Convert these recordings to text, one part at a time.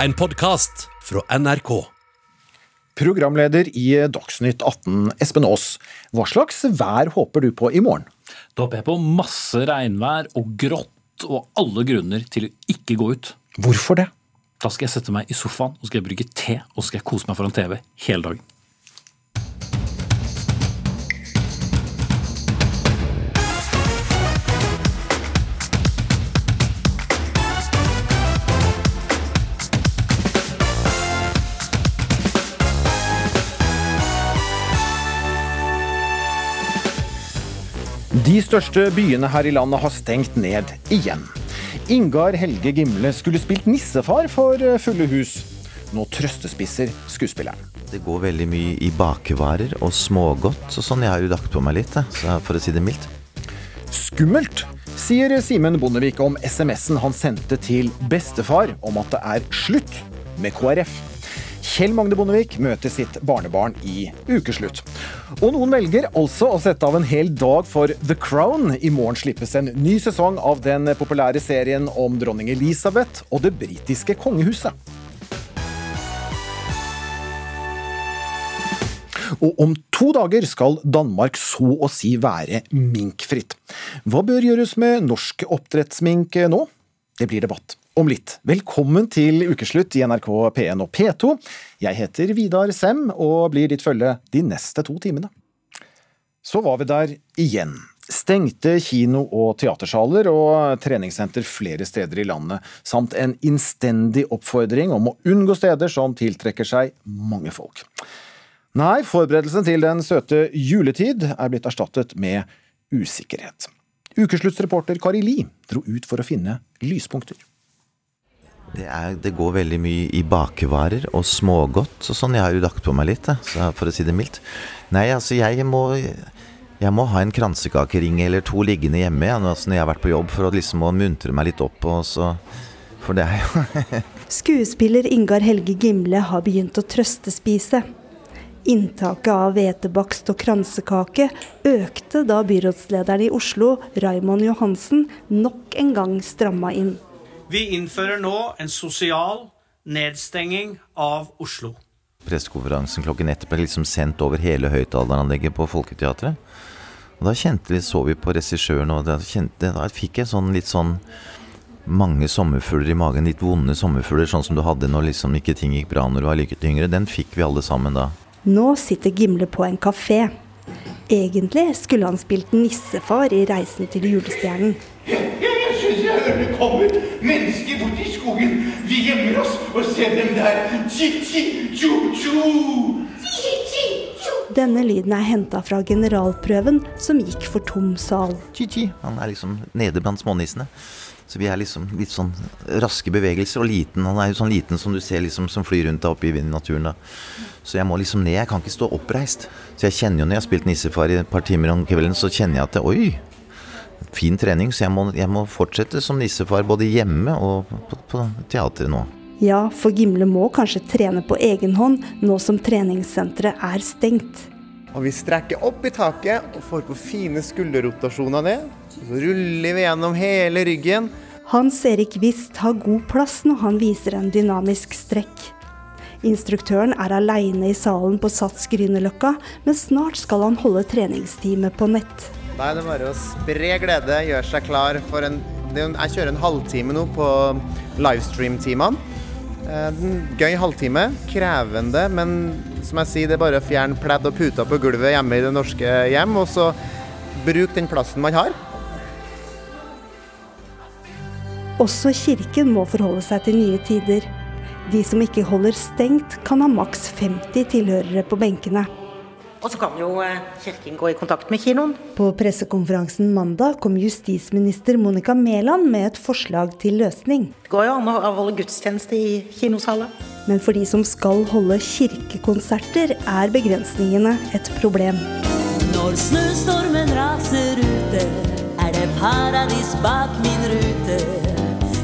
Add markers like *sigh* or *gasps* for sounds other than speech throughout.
En podkast fra NRK. Programleder i Dagsnytt 18, Espen Aas. Hva slags vær håper du på i morgen? Da håper jeg på masse regnvær og grått og alle grunner til å ikke gå ut. Hvorfor det? Da skal jeg sette meg i sofaen og skal jeg brygge te og skal jeg kose meg foran TV hele dagen. De største byene her i landet har stengt ned igjen. Ingar Helge Gimle skulle spilt nissefar for fulle hus. Nå trøstespisser skuespilleren. Det går veldig mye i bakevarer og smågodt og sånn. Jeg har jo lagt på meg litt, for å si det mildt. Skummelt, sier Simen Bondevik om SMS-en han sendte til bestefar om at det er slutt med KrF. Kjell Magne Bondevik møter sitt barnebarn i ukeslutt. Og noen velger altså å sette av en hel dag for The Crown. I morgen slippes en ny sesong av den populære serien om dronning Elisabeth og det britiske kongehuset. Og om to dager skal Danmark så å si være minkfritt. Hva bør gjøres med norsk oppdrettsmink nå? Det blir debatt om litt. Velkommen til ukeslutt i NRK P1 og P2. Jeg heter Vidar Sem og blir ditt følge de neste to timene. Så var vi der igjen. Stengte kino- og teatersaler og treningssenter flere steder i landet, samt en innstendig oppfordring om å unngå steder som tiltrekker seg mange folk. Nei, forberedelsen til den søte juletid er blitt erstattet med usikkerhet. Ukesluttsreporter Kari Li dro ut for å finne lyspunkter. Det, er, det, går veldig mye i bakevarer og smågodt og sånn. Jeg har jo lagt på meg litt, jeg, for å si det mildt. Nei, altså jeg må, jeg må ha en kransekakering eller to liggende hjemme ja, når jeg har vært på jobb, for å liksom å muntre meg litt opp. Og så, for det er jo *laughs* Skuespiller Ingar Helge Gimle har begynt å trøstespise. Inntaket av hvetebakst og kransekake økte da byrådslederen i Oslo, Raymond Johansen, nok en gang stramma inn. Vi innfører nå en sosial nedstenging av Oslo. Pressekonferansen klokken ett ble liksom sendt over hele høyttaleranlegget på Folketeatret. Og Da kjente vi, så vi på regissøren, og da, kjente, da fikk jeg sånn litt sånn mange sommerfugler i magen. Litt vonde sommerfugler, sånn som du hadde når liksom ikke ting gikk bra når du var like yngre. Den fikk vi alle sammen da. Nå sitter Gimle på en kafé. Egentlig skulle han spilt nissefar i 'Reisen til julestjernen'. Det kommer mennesker bort i skogen. Vi gjemmer oss og ser dem der. Chi-chi-chu-chu. Denne lyden er henta fra generalprøven som gikk for tom sal. Chi-chi. Han er liksom nede blant smånissene. Så vi er liksom litt sånn raske bevegelser og liten. Han er jo sånn liten som du ser liksom som flyr rundt deg oppe i naturen da. Så jeg må liksom ned. Jeg kan ikke stå oppreist. Så jeg kjenner jo når jeg har spilt nissefar i et par timer om kvelden, så kjenner jeg at det, oi, fin trening. Så jeg må, jeg må fortsette som nissefar både hjemme og på, på teatret nå. Ja, for Gimle må kanskje trene på egen hånd nå som treningssenteret er stengt. Og vi strekker opp i taket og får på fine skulderrotasjoner ned. Så ruller vi gjennom hele ryggen. Hans Erik Wist har god plass når han viser en dynamisk strekk. Instruktøren er aleine i salen på Sats Grünerløkka, men snart skal han holde treningstime på nett. Da er det bare å spre glede, gjøre seg klar for en Jeg kjører en halvtime nå på livestream-timene. Gøy halvtime. Krevende, men som jeg sier, det er bare å fjerne pledd og puter på gulvet hjemme i det norske hjem, og så bruk den plassen man har. Også kirken må forholde seg til nye tider. De som ikke holder stengt, kan ha maks 50 tilhørere på benkene. Og så kan jo Kirken gå i kontakt med kinoen. På pressekonferansen mandag kom justisminister Monica Mæland med et forslag til løsning. Det går jo an å avholde gudstjeneste i kinosaler. Men for de som skal holde kirkekonserter, er begrensningene et problem. Når snøstormen raser ute, er det paradis bak min rute.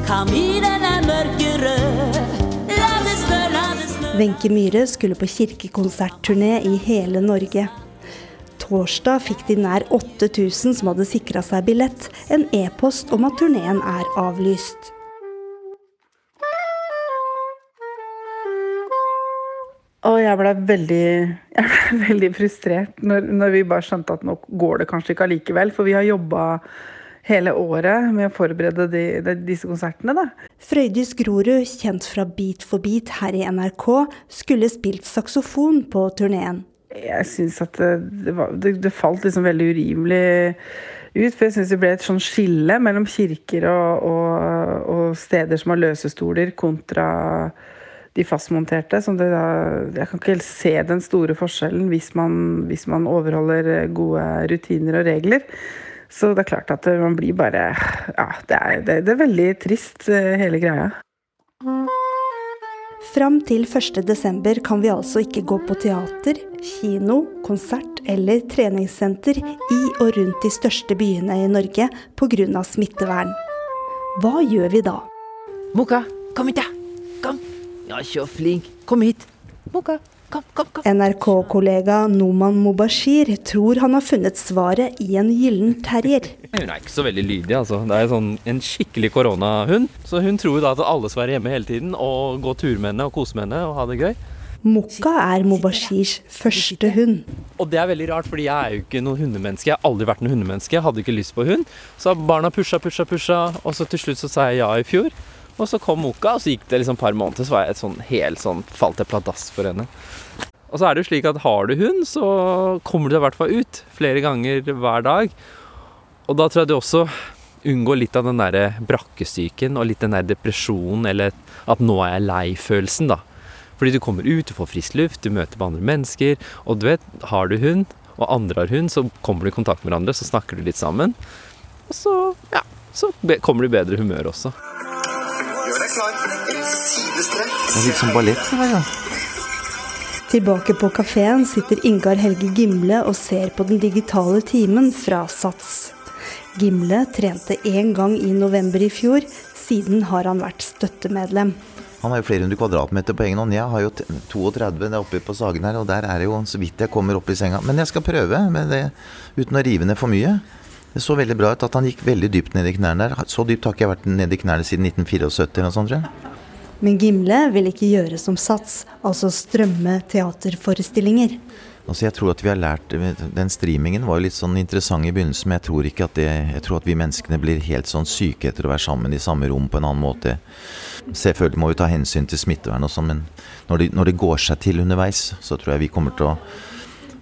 Kaminen er mørkerød. Wenche Myhre skulle på kirkekonsertturné i hele Norge. Torsdag fikk de nær 8000 som hadde sikra seg billett, en e-post om at turneen er avlyst. Og jeg ble veldig, ble veldig frustrert når, når vi bare skjønte at nå går det kanskje ikke allikevel. For vi har jobba hele året med å forberede de, de, disse konsertene. da. Frøydis Grorud, kjent fra Beat for beat her i NRK, skulle spilt saksofon på turneen. Jeg syns at det, det, var, det, det falt liksom veldig urimelig ut. For jeg syns det ble et sånn skille mellom kirker og, og, og steder som har løsestoler, kontra de fastmonterte. Som det da, jeg kan ikke helt se den store forskjellen hvis man, hvis man overholder gode rutiner og regler. Så det er klart at man blir bare Ja, det er, det, det er veldig trist, eh, hele greia. Fram til 1.12 kan vi altså ikke gå på teater, kino, konsert eller treningssenter i og rundt de største byene i Norge pga. smittevern. Hva gjør vi da? Moka, kom hit, da! Kom! Ja, så flink. Kom hit. Moka. NRK-kollega Noman Mobashir tror han har funnet svaret i en gyllen terrier. Hun er ikke så veldig lydig, altså. Det er sånn en skikkelig koronahund. Så hun tror da at alle skal være hjemme hele tiden og gå tur med henne og kose med henne og ha det gøy. Mokka er Mobashirs første hund. Og det er veldig rart, fordi jeg er jo ikke noe hundemenneske. Jeg har aldri vært noe hundemenneske. Jeg hadde ikke lyst på hund. Så har barna pusha, pusha, pusha, og så til slutt så sa jeg ja i fjor. Og så kom Mokka, og så gikk det liksom et par måneder, så var jeg et sånn helt sånn falt jeg pladask for henne. Og så er det jo slik at har du hund, så kommer du deg i hvert fall ut flere ganger hver dag. Og da tror jeg du også unngår litt av den derre brakkesyken og litt den der depresjonen eller at nå er jeg lei-følelsen, da. Fordi du kommer ut, du får frisk luft, du møter på andre mennesker. Og du vet, har du hund, og andre har hund, så kommer du i kontakt med hverandre, så snakker du litt sammen. Og så, ja, så kommer du i bedre humør også. Gjør deg klar. Et sidestrek. Det er litt som ballett. ja. Tilbake på kafeen sitter Ingar Helge Gimle og ser på den digitale timen fra Sats. Gimle trente én gang i november i fjor, siden har han vært støttemedlem. Han har jo flere hundre kvadratmeter på egen hånd. Jeg har jo 32 der oppe på Sagen her, og der er det jo så vidt jeg kommer opp i senga. Men jeg skal prøve med det uten å rive ned for mye. Det så veldig bra ut at han gikk veldig dypt ned i knærne der. Så dypt har ikke jeg vært ned i knærne siden 1974 eller noe sånt, tror jeg. Men Gimle vil ikke gjøre som Sats, altså strømme teaterforestillinger. Altså jeg tror at vi har lært Den streamingen var jo litt sånn interessant i begynnelsen, men jeg tror ikke at det Jeg tror at vi menneskene blir helt sånn syke etter å være sammen i samme rom på en annen måte. Selvfølgelig må vi ta hensyn til smittevern og sånn, men når det, når det går seg til underveis, så tror jeg vi kommer til å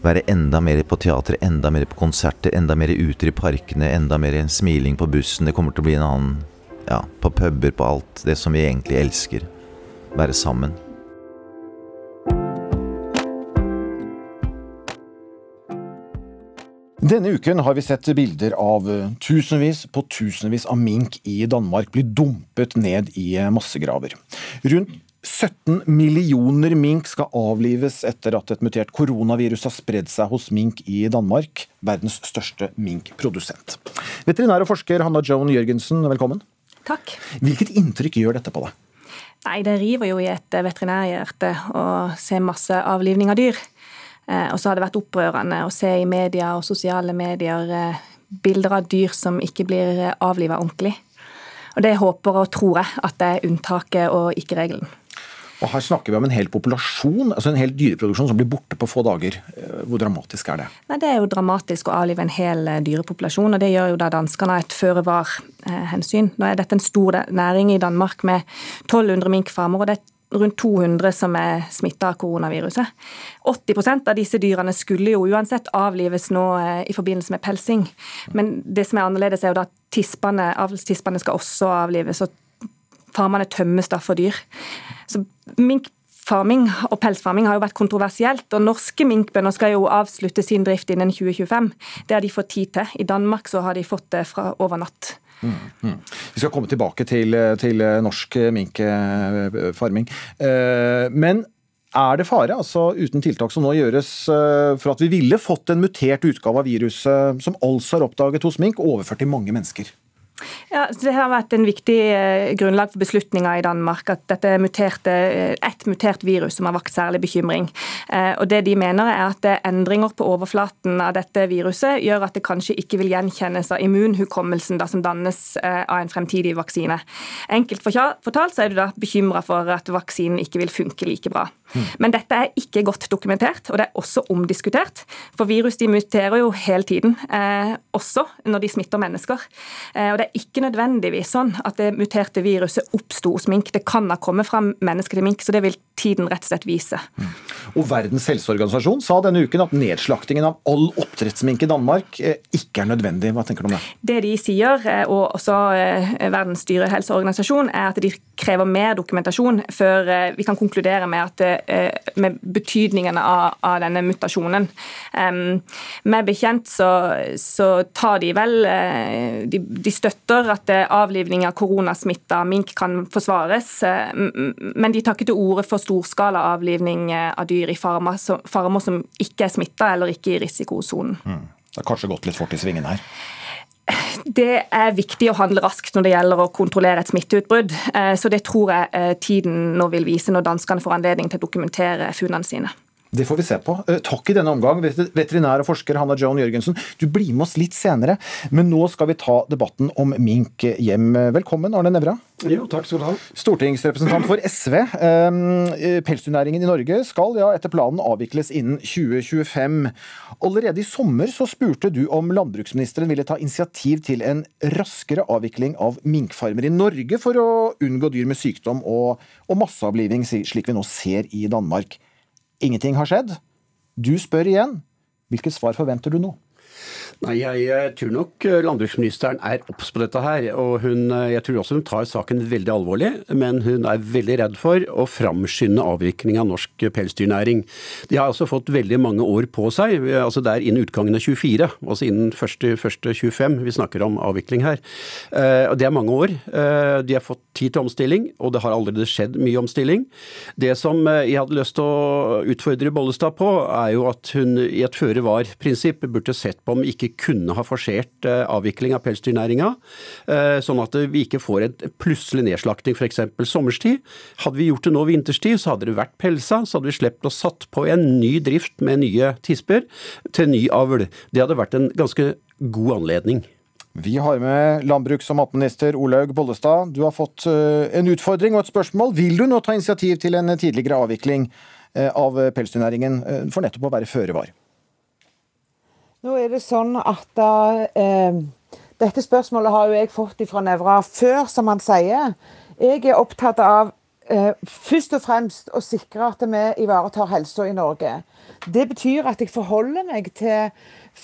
være enda mer på teater, enda mer på konserter, enda mer ute i parkene, enda mer smiling på bussen. Det kommer til å bli en annen Ja, på puber, på alt det som vi egentlig elsker. Være sammen. Denne uken har vi sett bilder av eh, tusenvis på tusenvis av mink i Danmark bli dumpet ned i eh, massegraver. Rundt 17 millioner mink skal avlives etter at et mutert koronavirus har spredd seg hos mink i Danmark, verdens største minkprodusent. Veterinær og forsker Hanna Joan Jørgensen, velkommen. Takk. Hvilket inntrykk gjør dette på deg? Nei, det river jo i et veterinærhjerte å se masse avlivning av dyr. Eh, Og så har det vært opprørende å se i media og sosiale medier eh, bilder av dyr som ikke blir avliva ordentlig. Og det håper og tror jeg at det er unntaket og ikke regelen. Og Her snakker vi om en hel populasjon, altså en hel dyreproduksjon som blir borte på få dager. Eh, Hvor dramatisk er det? Nei, Det er jo dramatisk å avlive en hel eh, dyrepopulasjon, og det gjør jo da danskene et føre-var-hensyn. Nå er dette en stor næring i Danmark med 1200 minkfarmer, og det er rundt 200 som er smitta av koronaviruset. 80% av disse dyrene skulle jo uansett avlives nå eh, i forbindelse med pelsing. Men det som er annerledes, er jo da at tispene, avlstispene skal også avlives, og farmene tømmes da for dyr. Så minkfarming og pelsfarming har jo vært kontroversielt, og norske minkbønder skal jo avslutte sin drift innen 2025. Det har de fått tid til. I Danmark så har de fått det fra over natt. Mm, mm. Vi skal komme tilbake til, til norsk minkfarming. Eh, Men er det fare, altså uten tiltak som nå gjøres, eh, for at vi ville fått en mutert utgave av viruset, som altså er oppdaget hos mink, overført til mange mennesker? Ja, så Det har vært en viktig eh, grunnlag for beslutninga i Danmark at dette er muterte, eh, et mutert virus som har vakt særlig bekymring. Eh, Og det De mener er at endringer på overflaten av dette viruset gjør at det kanskje ikke vil gjenkjennes av immunhukommelsen da, som dannes av en fremtidig vaksine. Enkelt fortalt så er du da bekymra for at vaksinen ikke vil funke like bra. Men dette er ikke godt dokumentert, og det er også omdiskutert. For virus de muterer jo hele tiden, eh, også når de smitter mennesker. Eh, og det er ikke nødvendigvis sånn at det muterte viruset oppsto hos mink. Det kan ha kommet fra menneske til mink, så det vil tiden rett og slett vise. Og Verdens helseorganisasjon sa denne uken at nedslaktingen av all oppdrettsmink i Danmark eh, ikke er nødvendig. Hva tenker du om det? Det de sier, eh, og også eh, Verdens dyrehelseorganisasjon, er at de krever mer dokumentasjon før eh, vi kan konkludere med, at, med betydningen av, av denne mutasjonen. Um, bekjent så, så, tar de vel eh, de, de støtter at avlivning av koronasmitta mink kan forsvares, men de tar ikke til orde for storskala avlivning av dyr i farmer som, farmer som ikke er smitta eller ikke i risikosonen. Mm. Det har kanskje gått litt fort i svingen her? Det er viktig å handle raskt når det gjelder å kontrollere et smitteutbrudd. Så det tror jeg tiden nå vil vise når danskene får anledning til å dokumentere funnene sine. Det får vi se på. Takk i denne omgang, veterinær og forsker Hanna Joan Jørgensen. Du blir med oss litt senere, men nå skal vi ta debatten om mink hjem. Velkommen, Arne Nævra. Jo, takk skal du ha. Stortingsrepresentant for SV. Pelsdyrnæringen i Norge skal ja, etter planen avvikles innen 2025. Allerede i sommer så spurte du om landbruksministeren ville ta initiativ til en raskere avvikling av minkfarmer i Norge for å unngå dyr med sykdom og, og masseavliving, slik vi nå ser i Danmark. Ingenting har skjedd. Du spør igjen. Hvilket svar forventer du nå? Nei, Jeg tror nok eh, landbruksministeren er obs på dette her. og hun, eh, Jeg tror også hun tar saken veldig alvorlig, men hun er veldig redd for å framskynde avvikling av norsk pelsdyrnæring. De har altså fått veldig mange år på seg. altså Det er innen utgangen av 24, altså innen første, første 25 vi snakker om avvikling her. Eh, Det er mange år. De har fått tid til omstilling, og det har allerede skjedd mye omstilling. Det som jeg hadde lyst til å utfordre Bollestad på, er jo at hun i et føre-var-prinsipp burde sett på om ikke kunne ha forsert eh, avvikling av pelsdyrnæringa, eh, sånn at vi ikke får en plutselig nedslakting f.eks. sommerstid. Hadde vi gjort det nå vinterstid, så hadde det vært pelsa, så hadde vi sluppet å satt på en ny drift med nye tisper til ny avl. Det hadde vært en ganske god anledning. Vi har med landbruks- og matminister Olaug Bollestad. Du har fått eh, en utfordring og et spørsmål. Vil du nå ta initiativ til en tidligere avvikling av pelsdyrnæringen for nettopp å være føre var? Nå er det sånn at eh, Dette spørsmålet har jo jeg fått fra Nevra før, som han sier. Jeg er opptatt av eh, først og fremst å sikre at vi ivaretar helsa i Norge. Det betyr at jeg forholder meg til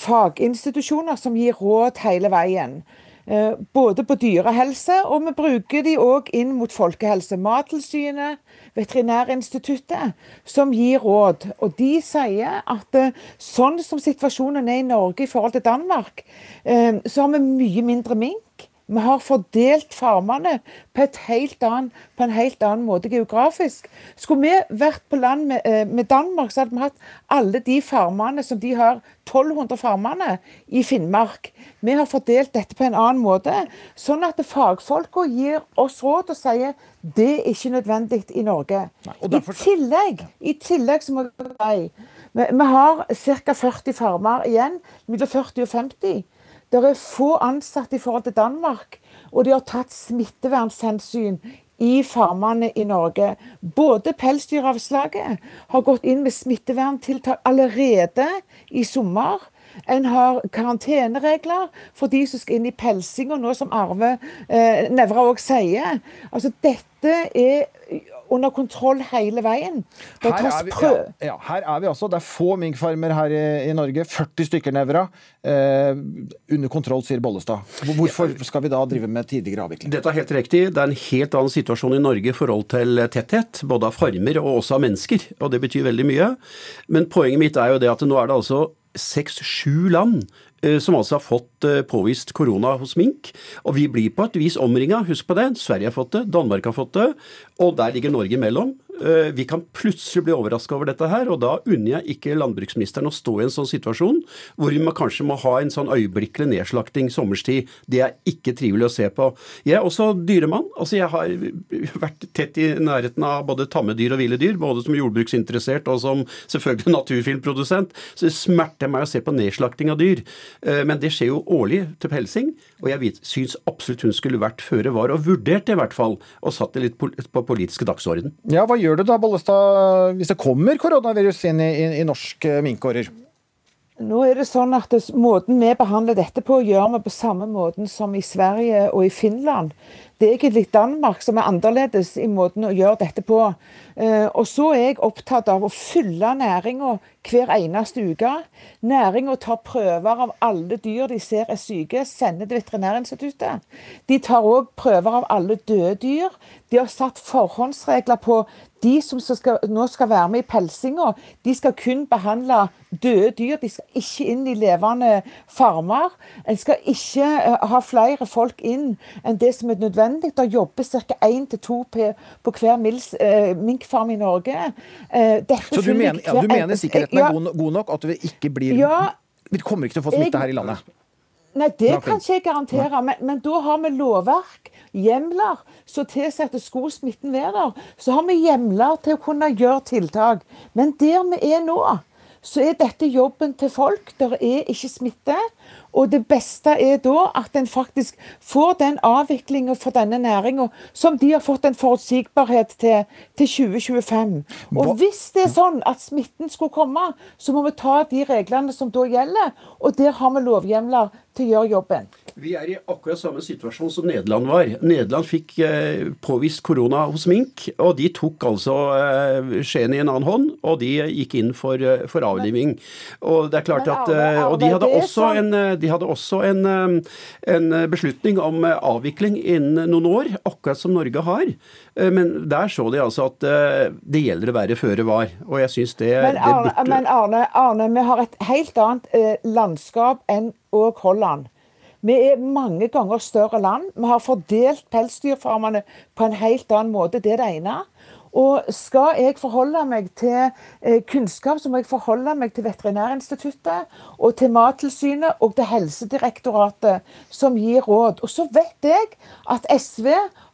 faginstitusjoner som gir råd hele veien. Eh, både på dyrehelse, og vi bruker de òg inn mot folkehelse. Mattilsynet, Veterinærinstituttet, som gir råd. Og de sier at eh, sånn som situasjonen er i Norge i forhold til Danmark, eh, så har vi mye mindre mink. Vi har fordelt farmene på, annen, på, en helt annen måte geografisk. Skulle vi vært på land med, eh, med, Danmark, så hadde vi hatt alle de farmene som de har, 1200 farmene, i Finnmark. Vi har fordelt dette på en annen måte, sånn at fagfolka gir oss råd og sier det er ikke nødvendig i Norge. Nei, derfor... I tillegg, i tillegg så må vi si vi, vi har ca. 40 farmer igjen, mellom 40 og 50. Det er få ansatte i forhold til Danmark, og de har tatt smittevernhensyn i farmene i Norge. Både Pelsdyravslaget har gått inn med smitteverntiltak allerede i sommer. En har karanteneregler for de som skal inn i pelsing, og nå som Arve eh, Nævra òg sier. Altså, dette er under kontroll hele veien. Her er, vi, ja, ja, her er vi altså. Det er få minkfarmer her i, i Norge. 40 stykker nevra. Eh, under kontroll, sier Bollestad. Hvorfor skal vi da drive med tidligere avvikling? Dette er helt riktig. Det er en helt annen situasjon i Norge i forhold til tetthet. Både av farmer og også av mennesker. Og det betyr veldig mye. Men poenget mitt er jo det at nå er det altså seks-sju land Eh, som altså har fått eh, påvist korona hos mink. Og vi blir på et vis omringa, husk på det. Sverige har fått det, Danmark har fått det, og der ligger Norge imellom. Eh, vi kan plutselig bli overraska over dette her, og da unner jeg ikke landbruksministeren å stå i en sånn situasjon hvor vi kanskje må ha en sånn øyeblikkelig nedslakting sommerstid. Det er ikke trivelig å se på. Jeg er også dyremann. altså Jeg har vært tett i nærheten av både tamme dyr og ville dyr, både som jordbruksinteressert og som selvfølgelig *laughs* naturfilmprodusent. Så det smerter meg å se på nedslakting av dyr. Eh, men det skjer jo årlig til pelsing, og jeg syns absolutt hun skulle vært føre var, og vurdert det i hvert fall, og satt det litt på politiske dagsorden. Ja, hva gjør du da, Bollestad, hvis det kommer koronavirus inn i, i, i norske minkårer? Nå er det sånn at det, Måten vi behandler dette på, gjør vi på samme måten som i Sverige og i Finland. Det er egentlig Danmark som er annerledes i måten å gjøre dette på. Eh, og så er jeg opptatt av å fylle næringa hver eneste uke. Næringa tar prøver av alle dyr de ser er syke, sender til Veterinærinstituttet. De tar òg prøver av alle døde dyr. De har satt forhåndsregler på de som skal, nå skal være med i pelsinga. De skal kun behandle døde dyr. De skal ikke inn i levende farmer. En skal ikke eh, ha flere folk inn enn det som er nødvendig. Det jobber ca. én til to på hver mils, eh, minkfarm i Norge. Eh, Så du mener, ja, du mener sikkerheten er Ja, god nok, at vi ikke blir Ja. Vi kommer ikke til å få smitte her i landet? Nei, det kan ikke jeg garantere, men, men da har vi lovverk, hjemler, som tilsier at skulle smitten være der, så har vi hjemler til å kunne gjøre tiltak. Men der vi er nå, så er dette jobben til folk. Der er ikke smitte. Og det beste er da at en faktisk får den avviklinga for denne næringa som de har fått en forutsigbarhet til til 2025. Og hvis det er sånn at smitten skulle komme, så må vi ta de reglene som da gjelder, og der har vi lovhjemler til å gjøre jobben. Vi er i akkurat samme situasjon som Nederland var. Nederland fikk eh, påvist korona hos mink, og de tok altså eh, skjeen i en annen hånd, og de gikk inn for, eh, for avliving. Og det er klart at Og de hadde også en, de hadde også en, en beslutning om avvikling innen noen år, akkurat som Norge har. Men der så de altså at det gjelder å være føre var, og jeg syns det, Men det burde men Arne, Arne, vi har et helt annet landskap enn òg Holland. Vi er mange ganger større land. Vi har fordelt pelsdyrfarmene på en helt annen måte. Det er det ene. Og skal jeg forholde meg til eh, kunnskap, så må jeg forholde meg til Veterinærinstituttet og til Mattilsynet og til Helsedirektoratet, som gir råd. Og så vet jeg at SV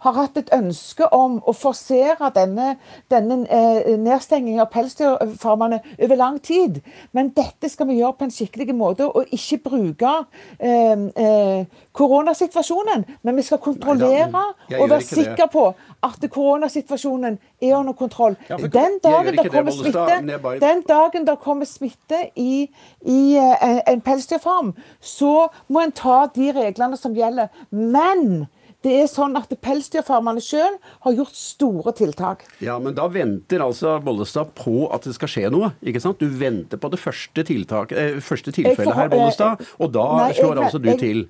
har hatt et ønske om å forsere denne, denne eh, nedstengingen av pelsdyrfarmene over lang tid. Men dette skal vi gjøre på en skikkelig måte, og ikke bruke eh, eh, koronasituasjonen. Men vi skal kontrollere Neida, og være sikre på at koronasituasjonen er under kontroll. Ja, for- den dagen det smitte, bare- den dagen der kommer smitte i, i eh, en pelsdyrfarm, så må en ta de reglene som gjelder. Men det er sånn at Pelsdyrfarmene sjøl har gjort store tiltak. Ja, men da venter altså Bollestad på at det skal skje noe. ikke sant? Du venter på det første, tiltak, eh, første Jeg tilfellet her, Bollestad, og da Nei, jeg- slår altså du jeg- til.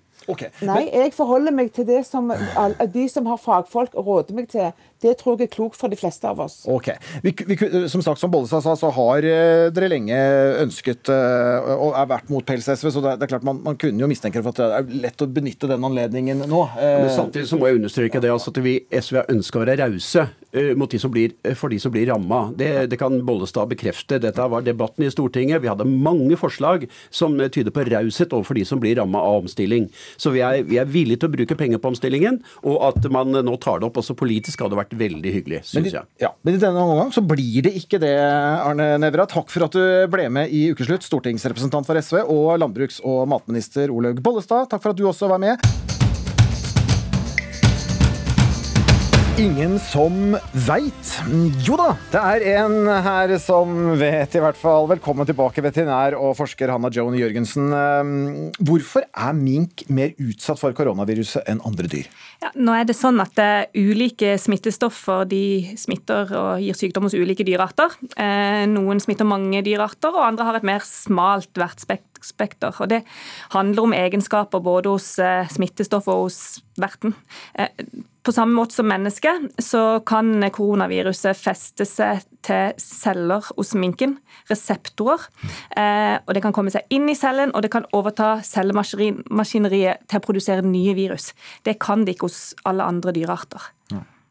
Nei, jeg forholder meg til det som de som har fagfolk råder meg til. Det tror jeg er klokt for de fleste av oss. Ok. Vi, vi, som sagt, som Bollestad sa, så har eh, dere lenge ønsket eh, og er vært mot pels-SV, så det, er- det er klart man, man kunne jo mistenke for at det er lett å benytte den anledningen nå. Eh, Men samtidig så må jeg understreke det altså at vi SV har ønska å være rause eh, mot de som blir, eh, for de som blir ramma. Det, det kan Bollestad bekrefte. Dette var debatten i Stortinget. Vi hadde mange forslag som eh, tyder på raushet overfor de som blir ramma av omstilling. Så vi er, vi er villige til å bruke penger på omstillingen, og at man eh, nå tar det opp også politisk, hadde vært veldig hyggelig, syns jeg. ja, men i denne omgang så blir det ikke det, Arne Nævra. Takk for at du ble med i Ukeslutt, stortingsrepresentant for SV, og landbruks- og matminister Olaug Bollestad. Takk for at du også var med. Ingen som veit. Jo da, det er en her som vet, i hvert fall. Velkommen tilbake, veterinær og forsker Hanna Joan Jørgensen. Eh, Hvorfor er mink mer utsatt for koronaviruset enn andre dyr? Ja, nå er det sånn at det er Ulike smittestoffer de smitter og gir sykdom hos ulike dyrearter. Eh, noen smitter mange dyrearter, og andre har et mer smalt vertsspekter. Det handler om egenskaper både hos eh, smittestoff og hos verten. Eh, på samme måte som menneske så kan koronaviruset feste seg til celler hos minken, reseptorer. Eh, og Det kan komme seg inn i cellen, og det kan overta cellemaskineriet til å produsere nye virus. Det kan det ikke hos alle andre dyrearter.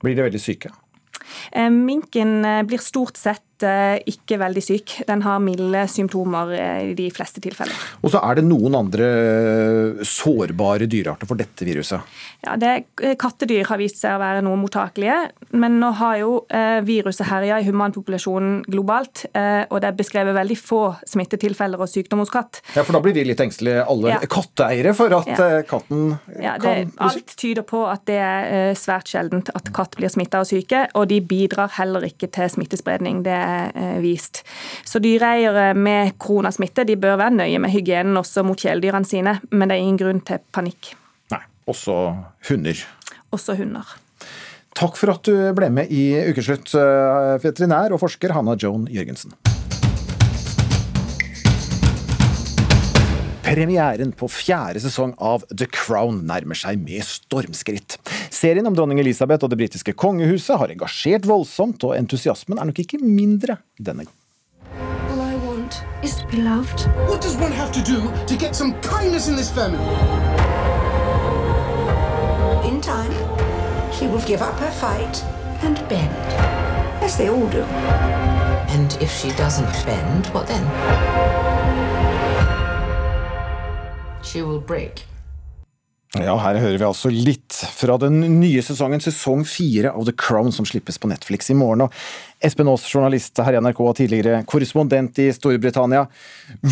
Blir de veldig syke? Eh, Minken eh, blir stort sett ikke veldig syk. Den har milde symptomer eh, i de fleste tilfeller. Og så er det noen andre eh, sårbare dyrearter for dette viruset. Ja, det, Kattedyr har vist seg å være noe mottakelige, men nå har jo eh, viruset herja i humanpopulasjonen globalt. Eh, og det er beskrevet veldig få smittetilfeller og sykdom hos katt. Ja, For da blir vi litt engstelige, alle Ja. katteeiere, for at Ja. eh, katten Ja, det, kan alt tyder på at det er eh, svært sjeldent at katt blir smitta og syke, og de bidrar heller ikke til smittespredning. Det er eh, vist. Så dyreeiere med koronasmitte de bør være nøye med hygienen også mot kjæledyrene sine, men det er ingen grunn til panikk. Nei, også hunder. Også hunder. Takk for at du ble med i Ukeslutt, eh, veterinær og forsker Hanna Joan Jørgensen. Premieren på fjerde sesong av The Crown nærmer seg med stormskritt. Serien om dronning Elisabeth og det britiske kongehuset har engasjert voldsomt, og entusiasmen er nok ikke mindre denne gang. All I want is to be loved. What does one have to do to get some kindness in this family? In time, she will give up her fight and bend, as they all do. And if she doesn't bend, what then? She will break. Ja, her hører vi altså litt fra den nye sesongen, sesong fire av The Crown, som slippes på Netflix i morgen. Og Espen Aas, journalist her i NRK og tidligere korrespondent i Storbritannia.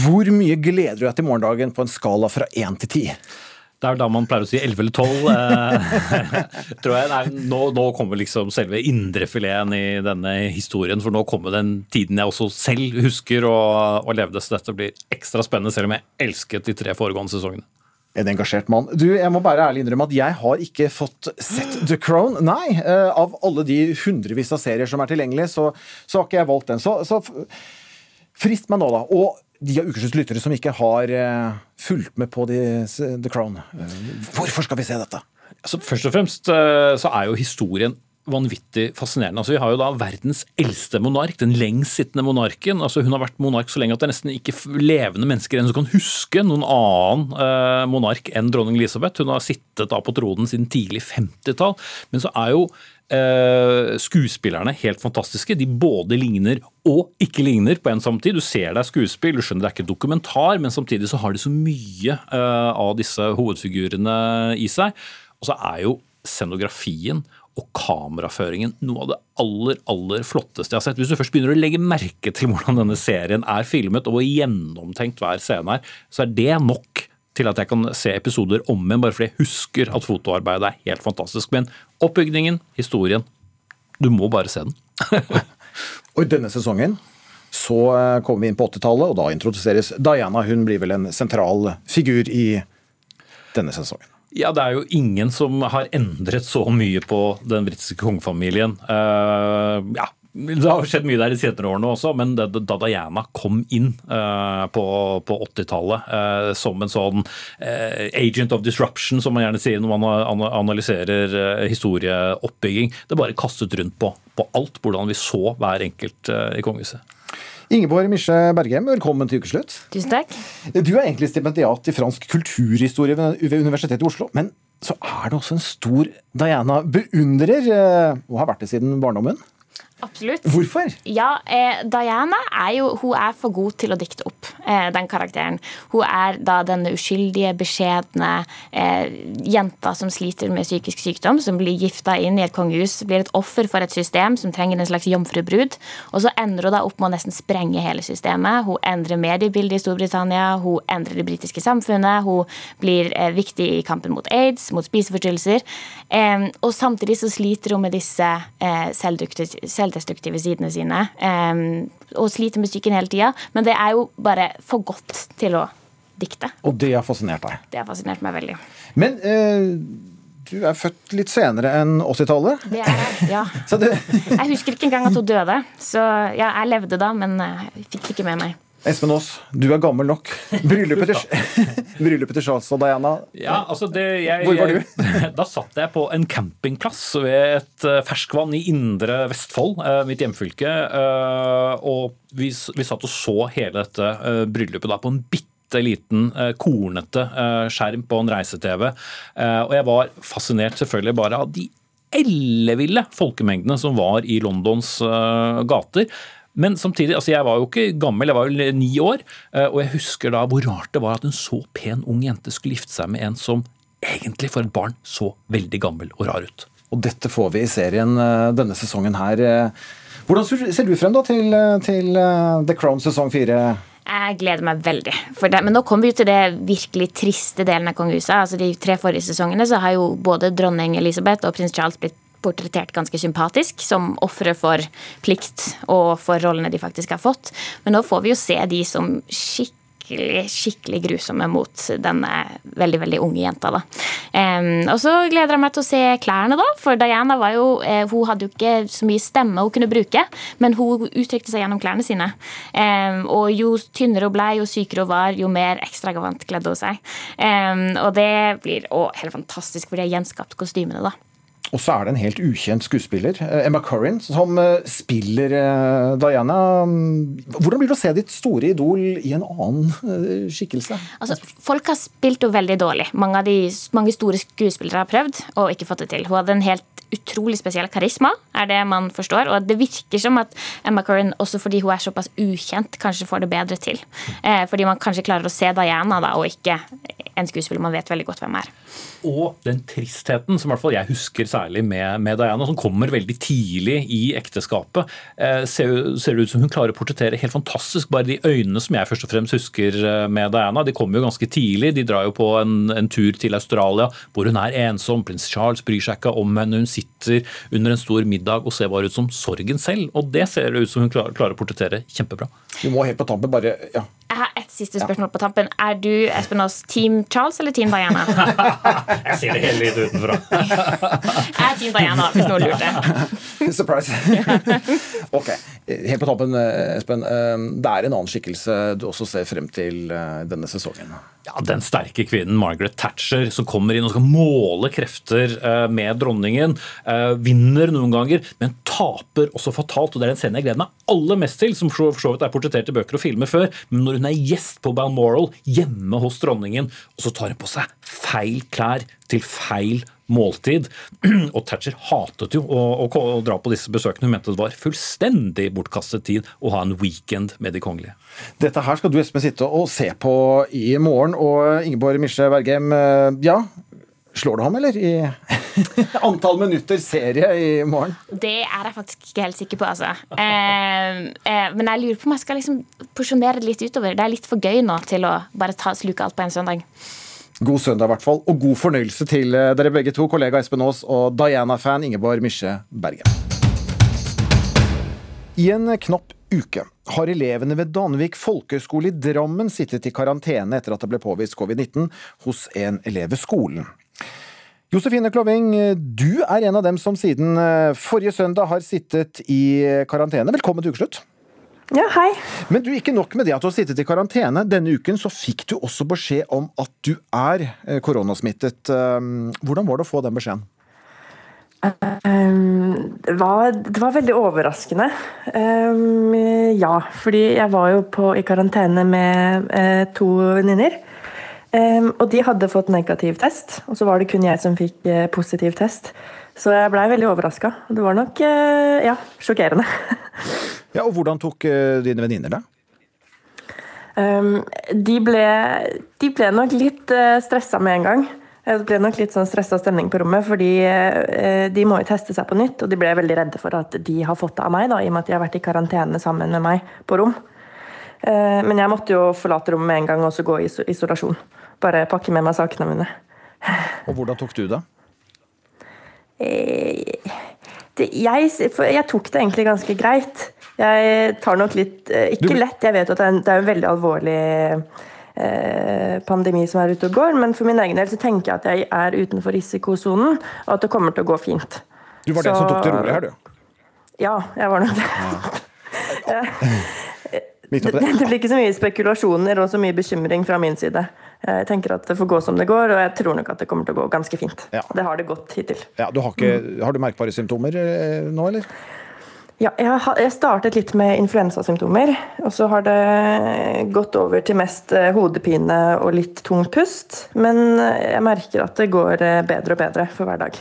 Hvor mye gleder du deg til morgendagen på en skala fra én til ti? Det er da man pleier å si 11 eller 12. eh, *laughs* tror jeg. Nei, nå, nå kommer liksom selve indrefileten i denne historien. For nå kommer den tiden jeg også selv husker og, og levde. Så dette blir ekstra spennende, selv om jeg elsket de tre foregående sesongene. En engasjert mann. Du, jeg må bare ærlig innrømme at jeg har ikke fått sett *gasps* The Crown. Nei, eh, av alle de hundrevis av serier som er tilgjengelige, så, så har ikke jeg valgt den. Så, så frist meg nå, da. Og de av Ukeslutts lyttere som ikke har eh, fulgt med på de, The Crown. Hvorfor skal vi se dette? Altså, først og fremst eh, så er jo historien vanvittig fascinerende. Altså, vi har jo da verdens eldste monark, den lengstsittende monarken. Altså, hun har vært monark så lenge at det er nesten ikke levende mennesker enn som kan huske noen annen eh, monark enn dronning Elisabeth. Hun har sittet da på tronen siden tidlig 50-tall. Men så er jo skuespillerne helt fantastiske. De både ligner og ikke ligner på en samtid. Du ser det er skuespill, du skjønner det er ikke dokumentar, men samtidig så har de så mye eh, av disse hovedfigurene i seg. Og så er jo scenografien og kameraføringen noe av det aller aller flotteste jeg har sett. Hvis du først begynner å legge merke til hvordan denne serien er filmet, og gjennomtenkt hver scene er, så er det nok til at jeg kan se episoder om igjen, bare fordi jeg husker at fotoarbeidet er helt fantastisk. Men oppbygningen, historien Du må bare se den. *laughs* Og i denne sesongen så eh, kommer vi inn på 80-tallet, og da introduseres Diana. Hun blir vel en sentral figur i denne sesongen. Ja, det er jo ingen som har endret så mye på den britiske kongefamilien. Uh, ja, det har skjedd mye der de senere årene også, men da Diana kom inn eh, på, på 80-tallet eh, som en sånn eh, agent of disruption, som man gjerne sier når man analyserer historieoppbygging, det bare kastet rundt på, på alt, hvordan vi så hver enkelt i kongehuset. Ingeborg Misje Bergheim, velkommen til ukeslutt. Tusen takk. Du er egentlig stipendiat i fransk kulturhistorie ved Universitetet i Oslo. Men så er du også en stor Diana-beundrer, og har vært det siden barndommen. Absolutt. Hvorfor? Ja, eh, Diana er jo hun er for god til å dikte opp eh, den karakteren. Hun er da denne uskyldige, beskjedne eh, jenta som sliter med psykisk sykdom, som blir gifta inn i et kongehus, blir et offer for et system som trenger en slags jomfrubrud. Og så ender hun da opp med å nesten sprenge hele systemet. Hun endrer mediebildet i Storbritannia, hun endrer det britiske samfunnet, hun blir eh, viktig i kampen mot aids, mot spiseforstyrrelser. Og samtidig så sliter hun med disse eh, selvdukte- selvdestruktive sidene sine. um, og sliter med psyken hele tida. Men det er jo bare for godt til å dikte. Og det har fascinert deg. Det har fascinert meg veldig. Men eh, du er født litt senere enn 80-tallet. Det er jeg, ja. *laughs* Jeg husker ikke engang at hun døde. Så ja, jeg levde da, men eh, jeg fikk det ikke med meg. Espen Aas, du er gammel nok. Bryllupet til, *laughs* *laughs* bryllupet til Charles og Diana. Ja, altså det, jeg, Hvor var du? Jeg, *laughs* da satt jeg på en campingplass ved et eh, ferskvann i Indre Vestfold, eh, mitt hjemfylke. eh, Og vi, vi satt og så hele dette bryllupet da på en bitte liten, kornete skjerm på en reise-TV. Og jeg var fascinert selvfølgelig bare av de elleville folkemengdene som var i Londons gater. Men samtidig, altså jeg var jo ikke gammel, jeg var jo ni år, eh, og jeg husker da hvor rart det var at en så pen ung jente skulle gifte seg med en som egentlig for et barn så veldig gammel og rar ut. Og dette får vi i serien eh, denne sesongen her. Eh. Hvordan ser- du frem da til, til The Crown sesong fire? Jeg gleder meg veldig. For det, men nå kommer vi til det virkelig triste delen av kongehuset. Altså De tre forrige sesongene så har jo både dronning Elisabeth og prins Charles blitt portrettert ganske sympatisk som ofre for plikt og for rollene de faktisk har fått. Men nå får vi jo se de som skikkelig skikkelig grusomme mot denne veldig veldig unge jenta. da. Um, og så gleder jeg meg til å se klærne, da. For Diana var jo, uh, hun hadde jo ikke så mye stemme hun kunne bruke, men hun uttrykte seg gjennom klærne sine. Um, og jo tynnere hun ble, jo sykere hun var, jo mer ekstravagant kledde hun seg. Um, og det blir å, helt fantastisk, for de har gjenskapt kostymene, da. Og så er det en helt ukjent skuespiller, eh, Emma Corrin, som eh, spiller eh, Diana. Hvordan blir det å se ditt store idol i en annen skikkelse? Altså, folk har spilt henne veldig dårlig. Mange, de, mange store skuespillere har prøvd og ikke fått det til. Hun hadde en helt utrolig spesiell karisma, er det man forstår. Og det virker som at Emma Corrin, også fordi hun er såpass ukjent, kanskje får det bedre til. Fordi man kanskje klarer å se Diana, da, og ikke en skuespiller man vet veldig godt hvem er. Og den tristheten som hvert fall jeg husker særlig med, med Diana, som kommer veldig tidlig i ekteskapet, eh, ser, ser det ut som hun klarer å portrettere helt fantastisk. Bare de øynene som jeg først og fremst husker eh, med Diana, de kommer jo ganske tidlig. De drar jo på en, en tur til Australia hvor hun er ensom. Prins Charles bryr seg ikke om henne. Hun sitter under en stor middag og ser bare ut som sorgen selv. Og det ser det ut som hun klarer, klarer å portrettere kjempebra. Du må helt på tampen bare ja. Jeg har et siste spørsmål på tampen. Er du Espen Aas, Team Charles eller Team Diana? *laughs* Jeg ser det hele litt utenfra. *laughs* Jeg er Team Diana, hvis noen lurte. *laughs* Surprise. ok, helt på tampen, Espen. eh, Det er en annen skikkelse du også ser frem til eh, denne sesongen. Ja, Den sterke kvinnen Margaret Thatcher som kommer inn og skal måle krefter eh, med dronningen. eh, Vinner noen ganger, men taper også fatalt. og Det er den scenen jeg gleder meg aller mest til, som for så vidt er portrettert i bøker og filmer før. Men når hun er gjest på Balmoral hjemme hos dronningen, og så tar hun på seg feil klær til feil måltid. *clears throat* Og Thatcher hatet jo å, å, å dra på disse besøkene. Hun mente det var fullstendig bortkastet tid å ha en weekend med de kongelige. Dette her skal du Espen sitte og se på i morgen. Og Ingeborg Misje Bergem, eh, ja, slår du ham, eller? I *laughs* antall minutter serie i morgen? Det er jeg faktisk ikke helt sikker på, altså. Eh, eh, men jeg lurer på om jeg skal liksom porsjonere det litt utover. Det er litt for gøy nå til å bare ta, sluke alt på en søndag. God søndag, i hvert fall. Og god fornøyelse til eh, dere begge to, kollega Espen Aas og Diana-fan Ingeborg Misje Bergen. I en knapp uke har elevene ved Danvik folkehøgskole i Drammen sittet i karantene etter at det ble påvist covid-19 hos en elev ved skolen. Josefine Kloving, du er en av dem som siden eh, forrige søndag har sittet i karantene. Velkommen til ukeslutt. Ja, hei. Men du, ikke nok med det at du har sittet i karantene. Denne uken så fikk du også beskjed om at du er eh, koronasmittet. Um, Hvordan var det å få den beskjeden? Um, det, var, det var veldig overraskende. Um, ja, fordi jeg var jo på, i karantene med eh, to venninner. Um, og de hadde fått negativ test, og så var det kun jeg som fikk uh, positiv test. Så jeg blei veldig overraska. Det var nok uh, ja, sjokkerende. *laughs* Ja, og Hvordan tok uh, dine venninner det? Um, de, ble, de ble nok litt uh, stressa med en gang. Det ble nok litt sånn stressa stemning på rommet, fordi de må jo teste seg på nytt. Og de ble veldig redde for at de har fått det av meg, da, i og med at de har vært i karantene sammen med meg på rom. Eh, men jeg måtte jo forlate rommet med en gang og så gå i isolasjon. Bare pakke med meg sakene mine. Og hvordan tok du det? Eh, det, jeg, jeg tok det egentlig ganske greit. Jeg tar nok litt Ikke Ikke lett, jeg vet at det er en, det er en veldig alvorlig eh, pandemi som er ute og går, men for min egen del så tenker jeg at jeg er utenfor risikosonen, og at det kommer til å gå fint. Du var den som tok det rolig her, du. Ja, jeg var nok det. Midt *laughs* *laughs* Det, oppi det. *laughs* det blir ikke så mye spekulasjoner og så mye bekymring fra min side. Jeg tenker at det får gå som det går, og jeg tror nok at det kommer til å gå ganske fint. Det har det gått hittil. Ja, du har, ikke, har du merkbare symptomer eh, nå, eller? Ja, jeg, har, jeg startet litt med influensasymptomer, og så har det gått over til mest eh, hodepine og litt tung pust. Men jeg merker at det går eh, bedre og bedre for hver dag.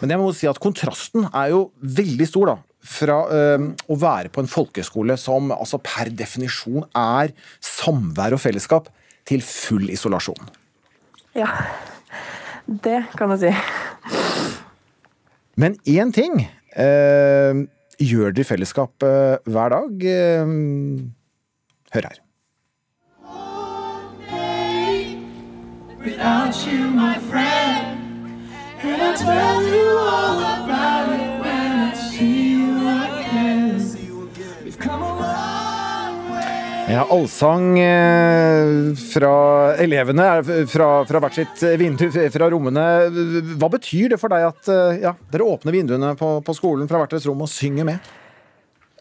Men jeg må si at kontrasten er jo veldig stor, da. Fra øh, å være på en folkeskole som altså per definisjon er samvær og fellesskap, til full isolasjon? Ja, det kan du si. Men én ting øh, gjør dere i fellesskap øh, hver dag. Eh, hør her. Without you, my friend, and I'll tell you all about it Ja, allsang eh, fra elevene fra, fra hvert sitt vindu, fra rommene. Hva betyr det for deg at eh, ja, dere åpner vinduene på, på skolen fra hvert deres rom og synger med?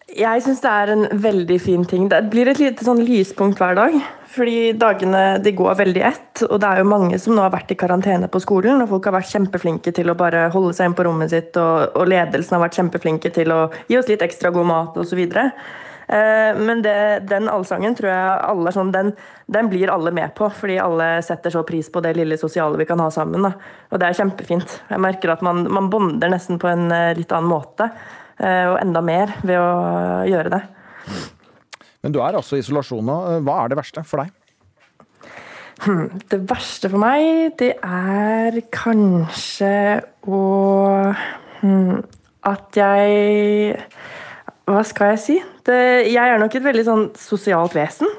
Jeg syns det er en veldig fin ting. Det blir et lite sånn lyspunkt hver dag. Fordi dagene de går veldig ett, og det er jo mange som nå har vært i karantene på skolen. Og folk har vært kjempeflinke til å bare holde seg inn på rommet sitt, og, og ledelsen har vært kjempeflinke til å gi oss litt ekstra god mat osv. Eh, men det, den allsangen tror jeg alle sånn, den, den blir alle med på, fordi alle setter så pris på det lille sosiale vi kan ha sammen. Da. Og det er kjempefint. Jeg merker at man, man bonder nesten på en eh, litt annen måte, eh, og enda mer ved å gjøre det. Men du er altså i isolasjon nå. Hva er det verste for deg? Hmm, Det verste for meg, det er kanskje å hmm, At jeg Hva skal jeg si? Det, jeg er nok et veldig sånn sosialt vesen.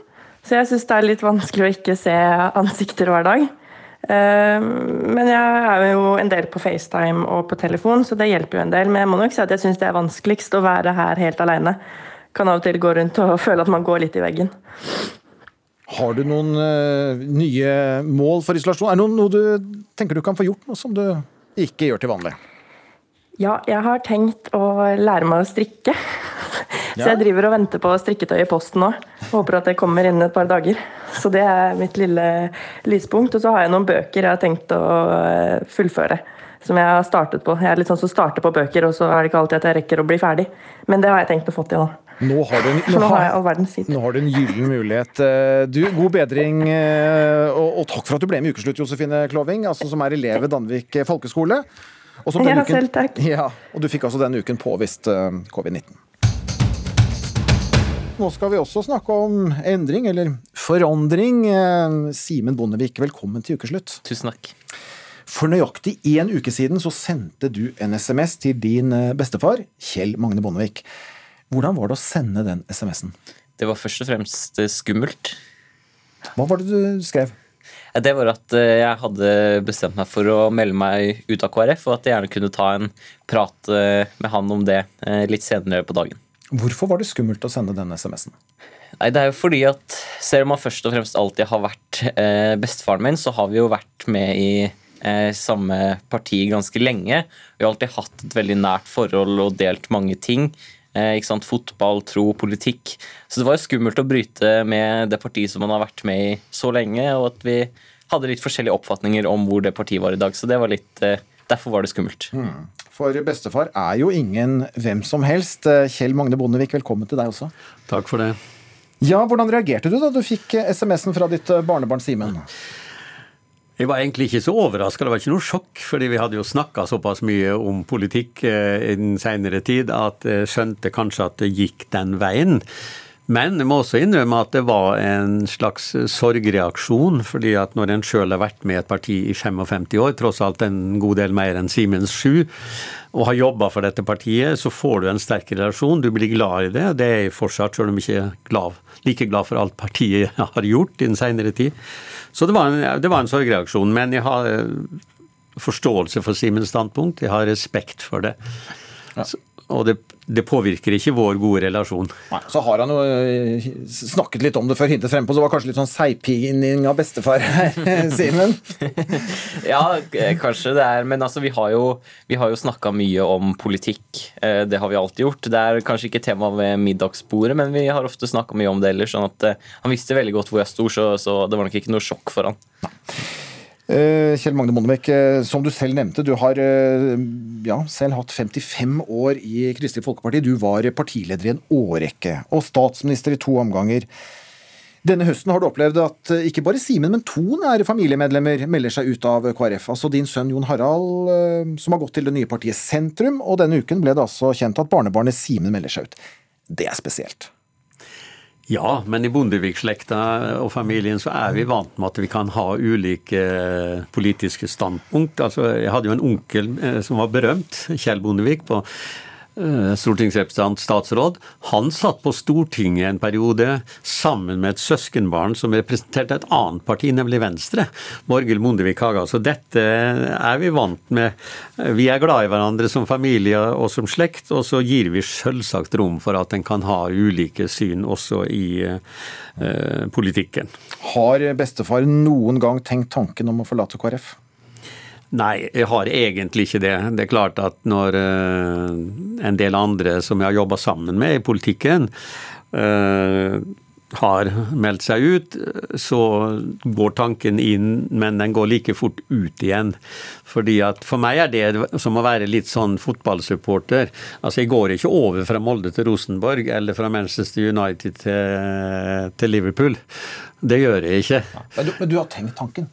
Så jeg syns det er litt vanskelig å ikke se ansikter hver dag. Eh, Men jeg er jo en del på FaceTime og på telefon, så det hjelper jo en del. Men jeg må nok si at jeg syns det er vanskeligst å være her helt alene. Kan av og til gå rundt og *laughs* føle at man går litt i veggen. Har du noen eh, nye mål for isolasjon? Er det noe du tenker du kan få gjort, noe som du ikke gjør til vanlig? Ja, jeg har tenkt å lære meg å strikke. Så jeg driver og venter på strikketøy i posten nå. Håper at det kommer innen et par dager. Så det er mitt lille lyspunkt. Og så har jeg noen bøker jeg har tenkt å eh, fullføre. Som jeg har startet på. Jeg er litt sånn som starter på bøker, og så er det ikke alltid at jeg rekker å bli ferdig. Men det har jeg tenkt å få til nå. Nå har du en, nå har nå har du en gyllen mulighet. Eh, Du, God bedring, eh, og, og takk for at du ble med i Ukeslutt, Josefine Kloving, altså, som er elev ved Danvik folkeskole. Og Ja, selv takk. Ja, og du fikk altså denne uken påvist eh, covid-19. Nå skal vi også snakke om endring, eller forandring. Eh, Simen Bondevik, velkommen til ukeslutt. Tusen takk. For nøyaktig én uke siden så sendte du en SMS til din eh, bestefar, Kjell Magne Bondevik. Hvordan var det å sende den SMS-en? Det var først og fremst eh, skummelt. Hva var det du skrev? Det var at jeg hadde bestemt meg for å melde meg ut av KrF, og at jeg gjerne kunne ta en prat med han om det litt senere på dagen. Hvorfor var det skummelt å sende den SMS-en? Nei, det er jo fordi at selv om man først og fremst alltid har vært eh, bestefaren min, så har vi jo vært med i eh, samme parti ganske lenge. Vi har alltid hatt et veldig nært forhold og delt mange ting. Eh, ikke sant? Fotball, tro, politikk. Så det var jo skummelt å bryte med det partiet som man har vært med i så lenge, og at vi hadde litt forskjellige oppfatninger om hvor det partiet var i dag. Så det var litt, eh, derfor var det skummelt. Hmm. For bestefar er jo ingen hvem som helst. Eh, Kjell Magne Bondevik, velkommen til deg også. Takk for det. Ja, Hvordan reagerte du da du fikk eh, SMS-en fra ditt eh, barnebarn Simen? Jeg var egentlig ikke så overraska, det var ikke noe sjokk, fordi vi hadde jo snakka såpass mye om politikk eh, i den seinere tid at jeg skjønte kanskje at det gikk den veien. Men jeg må også innrømme at det var en slags sorgreaksjon, fordi at når en sjøl har vært med i et parti i 55 år, tross alt en god del mer enn Simens 7, og har jobba for dette partiet, så får du en sterk relasjon. Du blir glad i det, det er jeg fortsatt, sjøl om jeg ikke er glad, like glad for alt partiet *laughs* har gjort i den seinere tid. Så det var, en, det var en sorgreaksjon. Men jeg har eh, forståelse for Simens standpunkt, jeg har respekt for det. Så, og det, det påvirker ikke vår gode relasjon. Nei, Så har han jo eh, snakket litt om det før hintet frempå, så det var kanskje litt sånn seigpining av bestefar her, *laughs* Simen? *laughs* Ja, kanskje det er Men altså, vi har jo, vi har jo snakka mye om politikk. Eh, Det har vi alltid gjort. Det er kanskje ikke tema ved middagsbordet, men vi har ofte snakka mye om det ellers. Sånn at eh, han visste veldig godt hvor jeg sto, så, så det var nok ikke noe sjokk for han. Eh, Kjell Magne Bondevik, eh, som du selv nevnte, du har eh, ja, selv hatt 55 år i Kristelig Folkeparti. Du var partileder i en årrekke og statsminister i to omganger. Denne høsten har du opplevd at eh, ikke bare Simen, men to nære familiemedlemmer melder seg ut av KrF. Altså din sønn Jon Harald, eh, som har gått til det nye partiet Sentrum, og denne uken ble det altså kjent at barnebarnet Simen melder seg ut. Det er spesielt. Ja, men i Bondevik-slekta og familien så er vi vant med at vi kan ha ulike eh, politiske standpunkt. Altså, jeg hadde jo en onkel eh, som var berømt, Kjell Bondevik, på stortingsrepresentant, statsråd. Han satt på Stortinget en periode sammen med et søskenbarn som representerte et annet parti, nemlig Venstre. Borghild Bondevik Haga. Så dette er vi vant med. Vi er glad i hverandre som familie og som slekt, og så gir vi selvsagt rom for at en kan ha ulike syn også i eh, politikken. Har bestefar noen gang tenkt tanken om å forlate KrF? Nei, jeg har egentlig ikke det. Det er klart at når eh, en del andre som jeg har jobba sammen med i politikken, eh, har meldt seg ut, så går tanken inn, men den går like fort ut igjen. Fordi at For meg er det som å være litt sånn fotballsupporter. Altså Jeg går ikke over fra Molde til Rosenborg eller fra Manchester United til, til Liverpool. Det gjør jeg ikke. Men du, men du har tenkt tanken?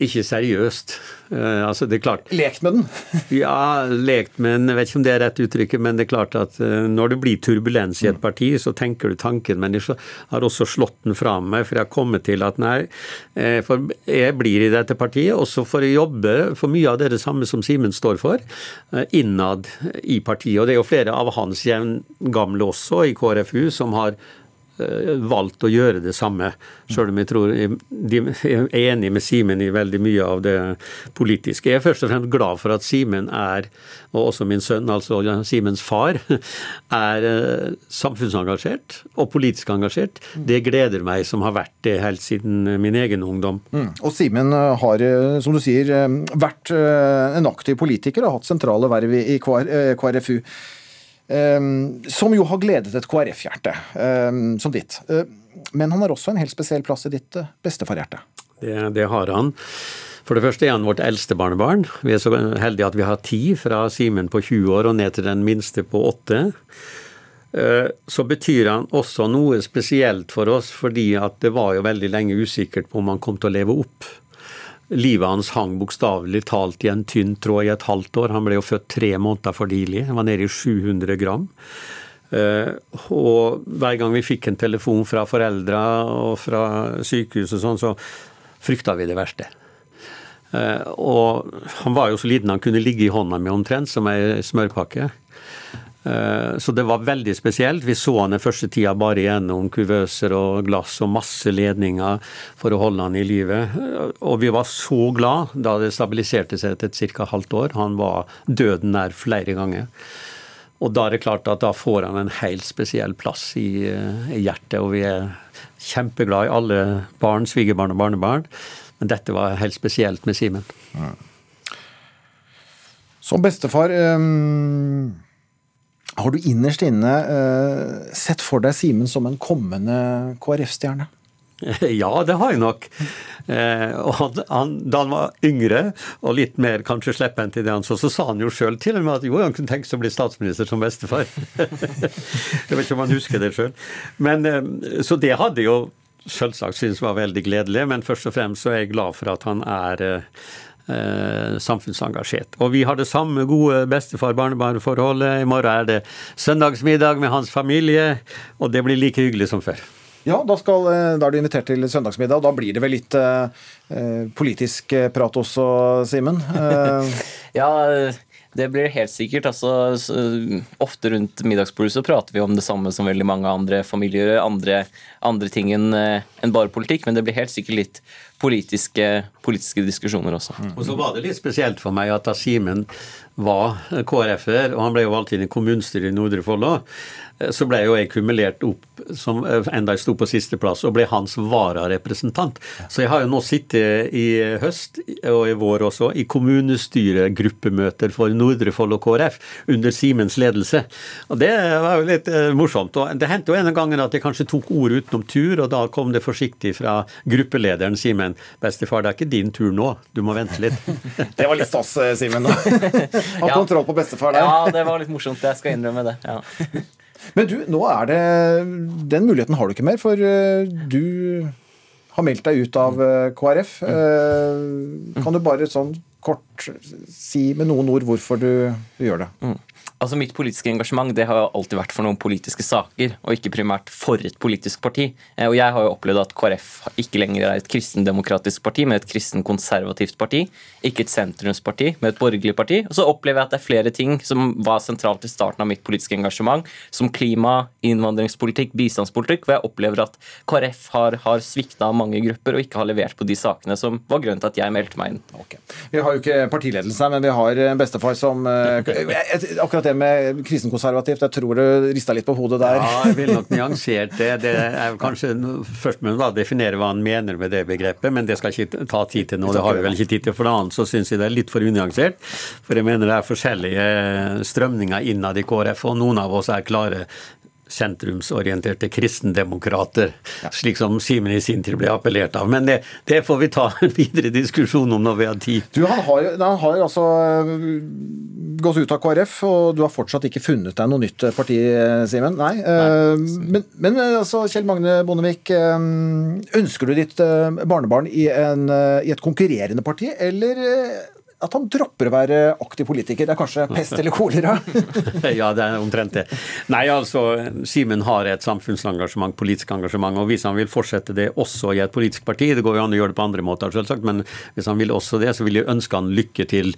Ikke seriøst. Uh, altså det er klart Lekt med den? *laughs* ja, lekt med den. Jeg vet ikke om det er rett uttrykket, men det er klart at uh, når det blir turbulens i et parti, så tenker du tanken. Men jeg har også slått den fra meg, for jeg har kommet til at nei, eh, for jeg blir i dette partiet også for å jobbe for mye av det, det samme som Simen står for, innad i partiet. Og det er jo flere av hans jevngamle også i KrFU som har valgt å gjøre det samme, selv om jeg tror de er enig med Simen i veldig mye av det politiske. Jeg er først og fremst glad for at Simen er, og også min sønn, altså Simens far, er eh, samfunnsengasjert og politisk engasjert. Det gleder meg, som har vært det helt siden min egen ungdom. Mm. Og Simen eh, har, eh, som du sier, eh, vært eh, en aktiv politiker og hatt sentrale verv i i KR, eh, KrFU. Eh, Som jo har gledet et KrF-hjerte, eh, som ditt. Eh, Men han har også en helt spesiell plass i ditt eh, bestefarhjerte. Det, det har han. For det første er han vårt eldste barnebarn. Vi er så heldige at vi har ti, fra Simen på 20 år og ned til den minste på åtte. Så betyr han også noe spesielt for oss, fordi at det var jo veldig lenge usikkert på om han kom til å leve opp. Livet hans hang bokstavelig talt i en tynn tråd i et halvt år. Han ble jo født tre måneder for tidlig. Han var nede i 700 gram. Eh, og hver gang vi fikk en telefon fra foreldra og fra sykehuset og sånn, så frykta vi det verste. Eh, og han var jo så liten han kunne ligge i hånda mi omtrent, som ei smørpakke. Eh, Så det var veldig spesielt. Vi så han den første tida bare gjennom kuvøser og glass og masse ledninger for å holde han i live. Eh, Og vi var så glad da det stabiliserte seg etter ca. halvt år. Han var døden nær flere ganger. Og da er det klart at da får han en helt spesiell plass i, eh, i hjertet, og vi er kjempeglad i alle barn, svigerbarn og barnebarn. Men dette var helt spesielt med Simen. Som bestefar eh, har du innerst inne eh, sett for deg Simen som en kommende KrF-stjerne? *laughs* Ja, det har jeg nok. Eh, han, han, da han var yngre og litt mer kanskje slepphendt i det han så, så sa han jo sjøl til og med at jo, han kunne tenke seg å bli statsminister som bestefar. *laughs* jeg vet ikke om han husker det sjøl. eh, Så det hadde jo selvsagt syntes var veldig gledelig, men først og fremst så er jeg glad for at han er eh, eh, samfunnsengasjert. Og vi har det samme gode bestefar-barnebarn-forholdet. I morgen er det søndagsmiddag med hans familie, og det blir like hyggelig som før. Ja, da, skal, eh, da er du invitert til søndagsmiddag, og da blir det vel litt eh, eh, politisk eh, prat også, Simen? *laughs* Eh, Ja, det blir helt sikkert. Altså, så, ofte rundt middagsbordet så prater vi om det samme som veldig mange andre familier. Andre, andre ting enn en bare politikk, men det blir helt sikkert litt politiske, politiske diskusjoner også. Og så var det litt spesielt for meg at da Simen var KrF-er, og han ble jo valgt inn i kommunestyret i Nordre Follo, eh, så ble jo jeg kumulert opp, som eh, enda jeg sto på sisteplass, og ble hans vararepresentant. Så jeg har jo nå sittet i høst, og i vår også, i kommunestyregruppemøter for Nordre Follo KrF under Simens ledelse. Og det var jo litt eh, morsomt. Og det hendte jo en gang at jeg kanskje tok ordet utenom tur, og da kom det forsiktig fra gruppelederen Simen. Bestefar, det er ikke din tur nå, du må vente litt. *laughs* det var litt stas, Simen. *laughs* Ha kontroll på bestefar der. Ja, det var litt morsomt. Jeg skal innrømme det. Ja. *laughs* Men du, nå er det Den muligheten har du ikke mer, for eh, du har meldt deg ut av eh, KrF. Eh, Kan du bare sånn kort si med noen ord hvorfor du, du gjør det? Mm. Altså Mitt politiske engasjement det har alltid vært for noen politiske saker, og ikke primært for et politisk parti. Eh, Og Jeg har jo opplevd at KrF ikke lenger er et kristendemokratisk parti, men et kristenkonservativt parti. Ikke et sentrumsparti, men et borgerlig parti. Og så opplever jeg at det er flere ting som var sentralt i starten av mitt politiske engasjement, som klima, innvandringspolitikk, bistandspolitikk, hvor jeg opplever at KrF har, har svikta mange grupper og ikke har levert på de sakene som var grunnen til at jeg meldte meg inn. Vi har jo ikke partiledelse her, men vi har en bestefar som eh, *laughs* Akkurat det med kristenkonservativt, jeg tror du rista litt på hodet der. Ja, jeg ville nok nyansert det. Det er kanskje Først må man definere hva han mener med det begrepet, men det skal ikke ta tid til nå. Det har vi vel ikke tid til. For det annet så syns jeg det er litt for unyansert. For jeg mener det er forskjellige strømninger innad i KrF, og noen av oss er klare sentrumsorienterte kristendemokrater, slik som Simen i sin tid ble appellert av. Men det, det får vi ta en videre diskusjon om når vi har tid. Du, han har han har altså øh, gått ut av KrF, og du har fortsatt ikke funnet deg noe nytt parti, eh, Simen? Nei. Nei. Men, men øh, altså, Kjell Magne Bondevik, ønsker du ditt barnebarn i, en, i et konkurrerende parti, eller at han dropper å være aktiv politiker? Det er kanskje pest eller kolera? *laughs* ja, det er omtrent det. Nei, altså, Simen har et samfunnsengasjement, politisk engasjement, og hvis han vil fortsette det også i et politisk parti, det går jo an å gjøre det på andre måter, selvsagt, men hvis han vil også det, så vil jeg ønske han lykke til.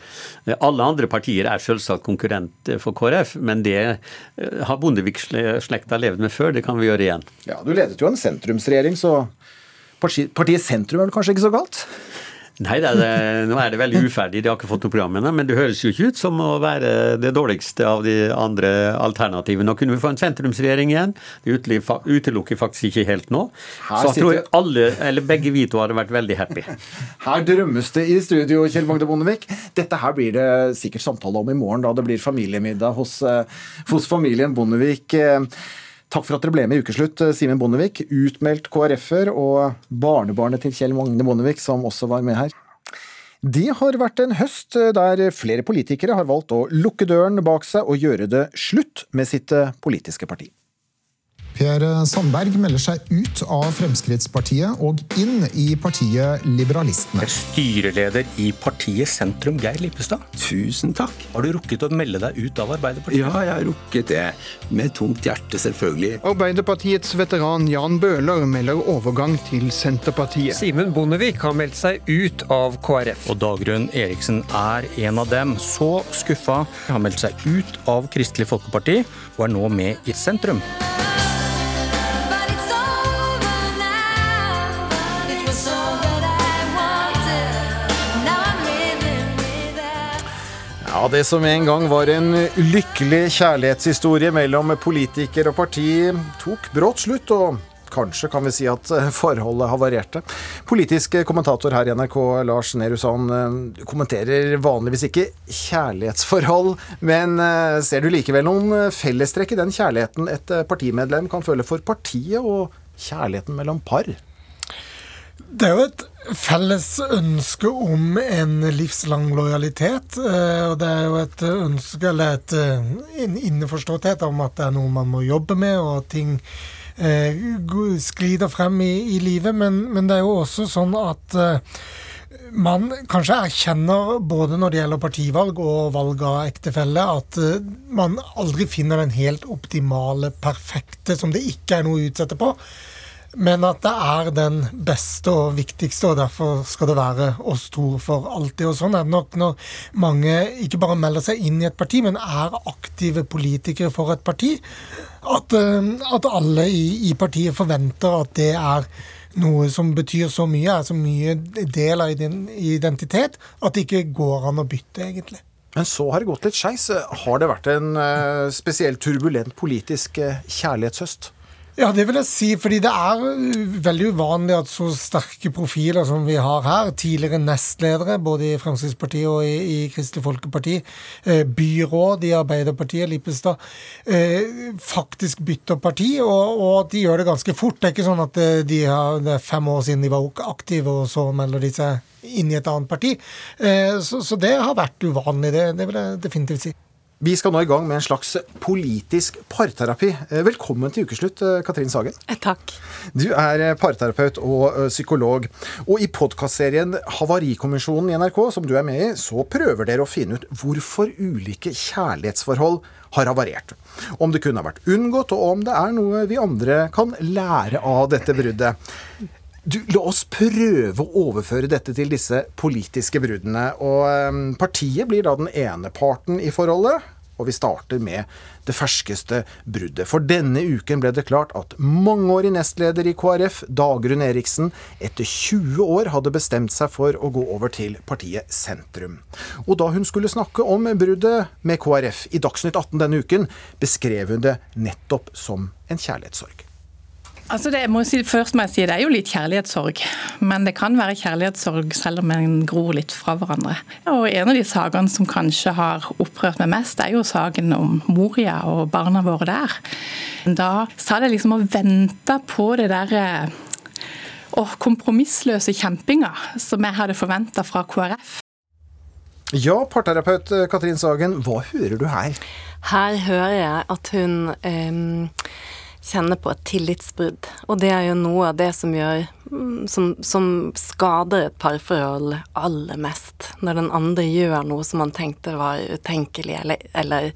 Alle andre partier er selvsagt konkurrent for KrF, men det eh, har Bondevik-slekta levd med før, det kan vi gjøre igjen. Ja, Du ledet jo en sentrumsregjering, så partiet sentrum er vel kanskje ikke så galt? Nei, det er det, nå er det veldig uferdig, de har ikke fått noe program ennå, men det høres jo ikke ut som å være det dårligste av de andre alternativene. Nå kunne vi få en sentrumsregjering igjen. Det utelukker faktisk ikke helt nå. Her Så jeg tror jeg alle, eller begge vi to hadde vært veldig happy. *laughs* Her drømmes det i studio, Kjell Magne Bondevik. Dette her blir det sikkert samtale om i morgen, da det blir familiemiddag hos, eh, hos familien Bondevik. Takk for at dere ble med i Ukeslutt, eh, Simen Bondevik, utmeldt KrF-er, og barnebarnet til Kjell Magne Bondevik, som også var med her. Det har vært en høst eh, der flere politikere har valgt å lukke døren bak seg og gjøre det slutt med sitt eh, politiske parti. Per Sandberg melder seg ut av Fremskrittspartiet og inn i partiet Liberalistene. Styreleder i partiet Sentrum, Geir Lippestad. Tusen takk. Har du rukket å melde deg ut av Arbeiderpartiet? Ja, jeg har rukket det. Med tungt hjerte, selvfølgelig. Arbeiderpartiets veteran Jan Bøhler melder overgang til Senterpartiet. Simen Bondevik har meldt seg ut av KrF. Og Dagrun Eriksen er en av dem. Så skuffa. Har meldt seg ut av Kristelig Folkeparti og er nå med i Sentrum. Ja, det som en gang var en lykkelig kjærlighetshistorie mellom politiker og parti, tok brått slutt, og kanskje kan vi si at eh, forholdet havarerte. Politisk kommentator her i NRK, Lars Nehru Sand, eh, kommenterer vanligvis ikke kjærlighetsforhold, men eh, ser du likevel noen fellestrekk i den kjærligheten et partimedlem kan føle for partiet, og kjærligheten mellom par? Det er jo et felles ønske om en livslang lojalitet. eh, Og det er jo et ønske, eller et en innforståtthet om at det er noe man må jobbe med, og at ting eh, sklider frem i, i livet. Men, men det er jo også sånn at eh, man kanskje erkjenner, både når det gjelder partivalg og valg av ektefelle, at eh, man aldri finner den helt optimale, perfekte, som det ikke er noe å utsette på. Men at det er den beste og viktigste, og derfor skal det være oss to for alltid. Og sånn er det nok når mange ikke bare melder seg inn i et parti, men er aktive politikere for et parti. At, eh, at alle i, i partiet forventer at det er noe som betyr så mye, er så mye del av din identitet, at det ikke går an å bytte, egentlig. Men så har det gått litt skeis. Har det vært en eh, spesielt turbulent politisk eh, kjærlighetshøst? Ja, det vil jeg si, fordi det er uh, veldig uvanlig at så sterke profiler som vi har her, tidligere nestledere både i Fremskrittspartiet og i, i Kristelig Folkeparti, eh, byråd i Arbeiderpartiet, Lippestad, eh, faktisk bytter parti, og, og de gjør det ganske fort. Det er ikke sånn at de har, det er fem år siden de var aktive, og så melder de seg inn i et annet parti. Eh, så, så det har vært uvanlig, det, det vil jeg definitivt si. Vi skal nå i gang med en slags politisk parterapi. Eh, Velkommen til ukeslutt, eh, Katrin Sagen. Takk. Du er eh, parterapeut og eh, psykolog. Og i podkastserien Havarikommisjonen i NRK, som du er med i, så prøver dere å finne ut hvorfor ulike kjærlighetsforhold har havarert. Om det kunne ha vært unngått, og om det er noe vi andre kan lære av dette bruddet. Du, la oss prøve å overføre dette til disse politiske bruddene. Og eh, partiet blir da den ene parten i forholdet. Og vi starter med det ferskeste bruddet. For denne uken ble det klart at mangeårig nestleder i KrF, Dagrun Eriksen, etter 20 år hadde bestemt seg for å gå over til partiet Sentrum. Og da hun skulle snakke om bruddet med KrF i Dagsnytt 18 denne uken, beskrev hun det nettopp som en kjærlighetssorg. Altså det, må jeg si, først må jeg si det er jo litt kjærlighetssorg, men det kan være kjærlighetssorg selv om en gror litt fra hverandre. Og En av de sakene som kanskje har opprørt meg mest, er jo saken om Moria og barna våre der. Da satt jeg liksom og venta på det derre og kompromissløse kjempinga som jeg hadde forventa fra KrF. Ja, parterapeut eh, Katrin Sagen, hva hører du her? Her hører jeg at hun em, kjenner på et tillitsbrudd. Og det er jo noe av det som gjør mm, som, som skader et parforhold aller mest. Når den andre gjør noe som man tenkte var utenkelig, eller, eller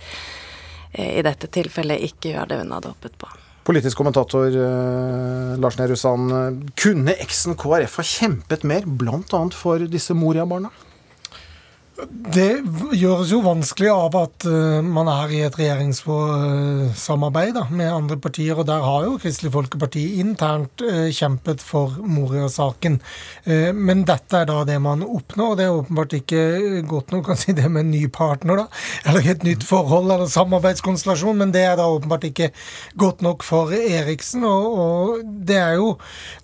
eh, i dette tilfellet ikke gjør det hun hadde håpet på. Politisk kommentator eh, Lars Nehru Sand, eh, kunne eksen KrF ha kjempet mer, bl.a. for disse Moria-barna? Det gjøres jo vanskelig av at eh, man er i et regjeringssamarbeid med andre partier, og der har jo Kristelig Folkeparti internt eh, kjempet for Moria-saken. Eh, men dette er da det man oppnår, det er åpenbart ikke godt nok å si det med en ny partner, da, eller et nytt forhold eller samarbeidskonstellasjon, men det er da åpenbart ikke godt nok for Eriksen. Og, og det er jo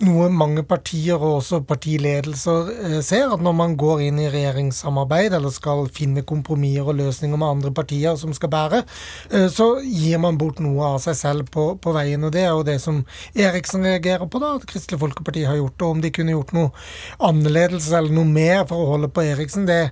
noe mange partier og også partiledelser ser, at når man går inn i regjeringssamarbeid eller skal finne kompromisser og løsninger med andre partier som skal bære, eh, så gir man bort noe av seg selv på, på veien. Og det er jo det som Eriksen reagerer på, da, at Kristelig Folkeparti har gjort. Og om de kunne gjort noe annerledes eller noe mer for å holde på Eriksen, det,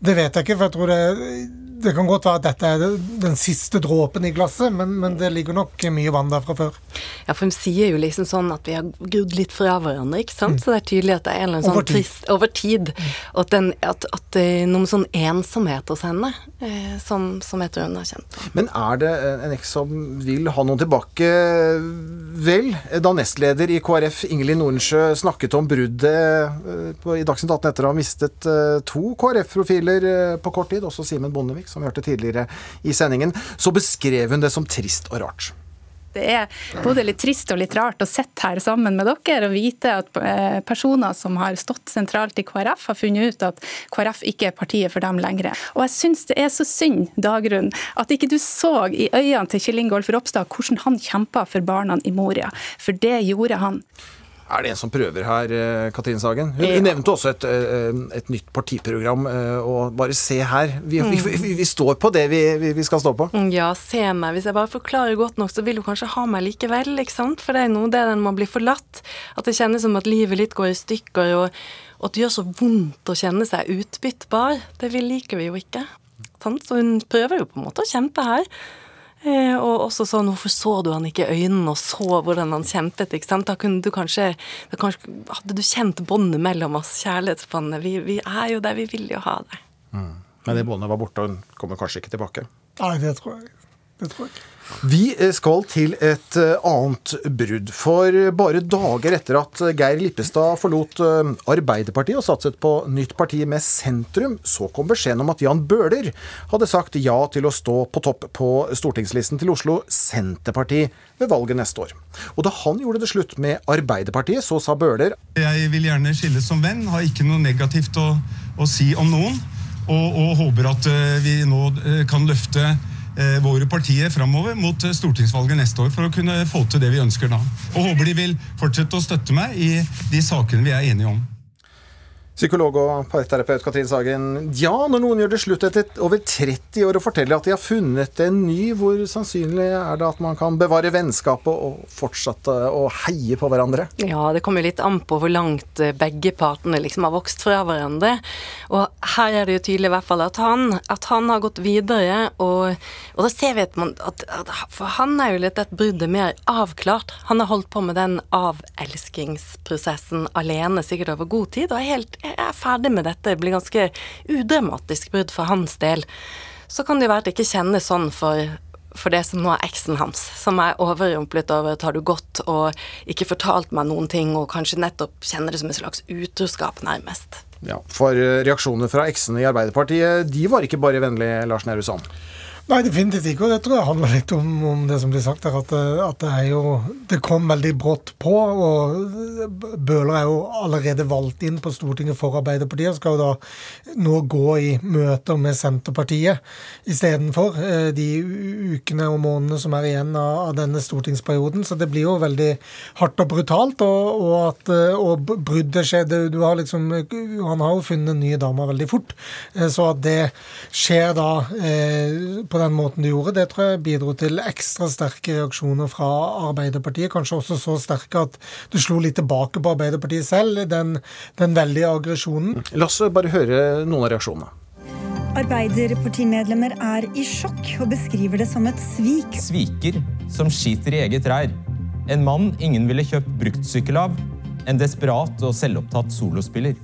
det vet jeg ikke. For jeg tror det, det kan godt være at dette er den siste dråpen i glasset, men, men det ligger nok mye vann der fra før. Ja, for hun sier jo liksom sånn at vi har grudd litt fra hverandre, ikke sant? Så det er tydelig at det er en eller annen Over sånn trist Over tid. Og at, den, at, at det er noe med sånn ensomhet hos henne eh, som, som jeg tror hun har kjent. Men er det en eks som vil ha noen tilbake? Vel, da nestleder i KrF Ingelin Nordensjø snakket om bruddet eh, i Dagsnytt 18 etter å ha mistet eh, to KrF-profiler eh, på kort tid, også Simen Bondevik, som vi hørte tidligere i sendingen, så beskrev hun det som trist og rart. Det er både litt trist og litt rart å sitte her sammen med dere og vite at eh, personer som har stått sentralt i KrF, har funnet ut at KrF ikke er partiet for dem lenger. Og jeg syns det er så synd, Dagrun, at ikke du så i øynene til Kjell Ingolf Ropstad hvordan han kjempa for barna i Moria. For det gjorde han. Er det en som prøver her, eh, Katrin Sagen? Hun, Ja. nevnte også et, eh, et nytt partiprogram, eh, og bare se her. Vi, vi, vi, vi står på det vi, vi, skal stå på. Mm, Ja, se meg. Hvis jeg bare forklarer godt nok, så vil hun kanskje ha meg likevel, ikke sant? For det er noe det den må bli forlatt. At det kjennes som at livet litt går i stykker, og, og at det gjør så vondt å kjenne seg utbyttbar. Det liker vi jo ikke. Sant? Så hun prøver jo på en måte å kjempe her. Eh, og også sånn, hvorfor så du han ikke i øynene og så hvordan han kjempet? ikke sant? Da kunne du kanskje, da kanskje Hadde du kjent båndet mellom oss, kjærlighetsbåndet? Vi, vi er jo der, vi vil jo ha det. Men det båndet var borte, og hun kommer kanskje ikke tilbake. Nei, det tror jeg. Vi eh, skal til et eh, annet brudd. For bare dager etter at Geir Lippestad forlot eh, Arbeiderpartiet og satset på nytt parti med sentrum, så kom beskjeden om at Jan Bøhler hadde sagt ja til å stå på topp på stortingslisten til Oslo Senterparti ved valget neste år. Og da han gjorde det slutt med Arbeiderpartiet, så sa Bøhler Jeg vil gjerne skilles som venn, har ikke noe negativt å, å si om noen. Og, og håper at eh, vi nå eh, kan løfte eh, våre partier framover mot eh, stortingsvalget neste år for å kunne få til det vi ønsker da. Og håper de vil fortsette å støtte meg i de sakene vi er enige om. Psykolog og parterapeut Katrin Sagen. Ja, når noen gjør det slutt etter over 30 år og forteller at de har funnet en ny, hvor sannsynlig er det at man kan bevare vennskapet og fortsette å heie på hverandre? Ja, det kommer litt an på hvor langt eh, begge partene liksom har vokst fra hverandre. Og her er det jo tydelig i hvert fall at han, at han har gått videre, og, og da ser vi at, man, at, at For han er jo litt et bruddet mer avklart. Han har holdt på med den avelskingsprosessen alene sikkert over god tid, og er helt jeg er ferdig med dette. Det blir ganske udramatisk brudd for hans del. Så kan det jo være at det ikke kjennes sånn for, for det som nå er eksen hans, som er overrumplet over at har du gått og ikke fortalt meg noen ting, og kanskje nettopp kjenner det som en slags utroskap, nærmest. Ja, For eh, reaksjonene fra eksene i Arbeiderpartiet, de var ikke bare vennlige, Lars Nehru Sand? Nei, definitivt ikke. Og det tror jeg handler litt om, om det som blir sagt her, at, at, det er jo Det kom veldig brått på. Og Bøhler er jo allerede valgt inn på Stortinget for Arbeiderpartiet og skal jo da nå gå i møter med Senterpartiet istedenfor eh, de ukene og månedene som er igjen av, av, denne stortingsperioden. Så det blir jo veldig hardt og brutalt. Og, og at og bruddet skjedde du har liksom, Han har jo funnet nye damer veldig fort. Eh, så at det skjer da eh, på den måten du gjorde, det tror jeg bidro til ekstra sterke reaksjoner fra Arbeiderpartiet. Kanskje også så sterke at du slo litt tilbake på Arbeiderpartiet selv, den, den veldige aggresjonen. La oss bare høre noen av reaksjonene. Arbeiderpartimedlemmer er i sjokk og beskriver det som et svik. Sviker som skiter i eget reir. En mann ingen ville kjøpt bruktsykkel av. En desperat og selvopptatt solospiller.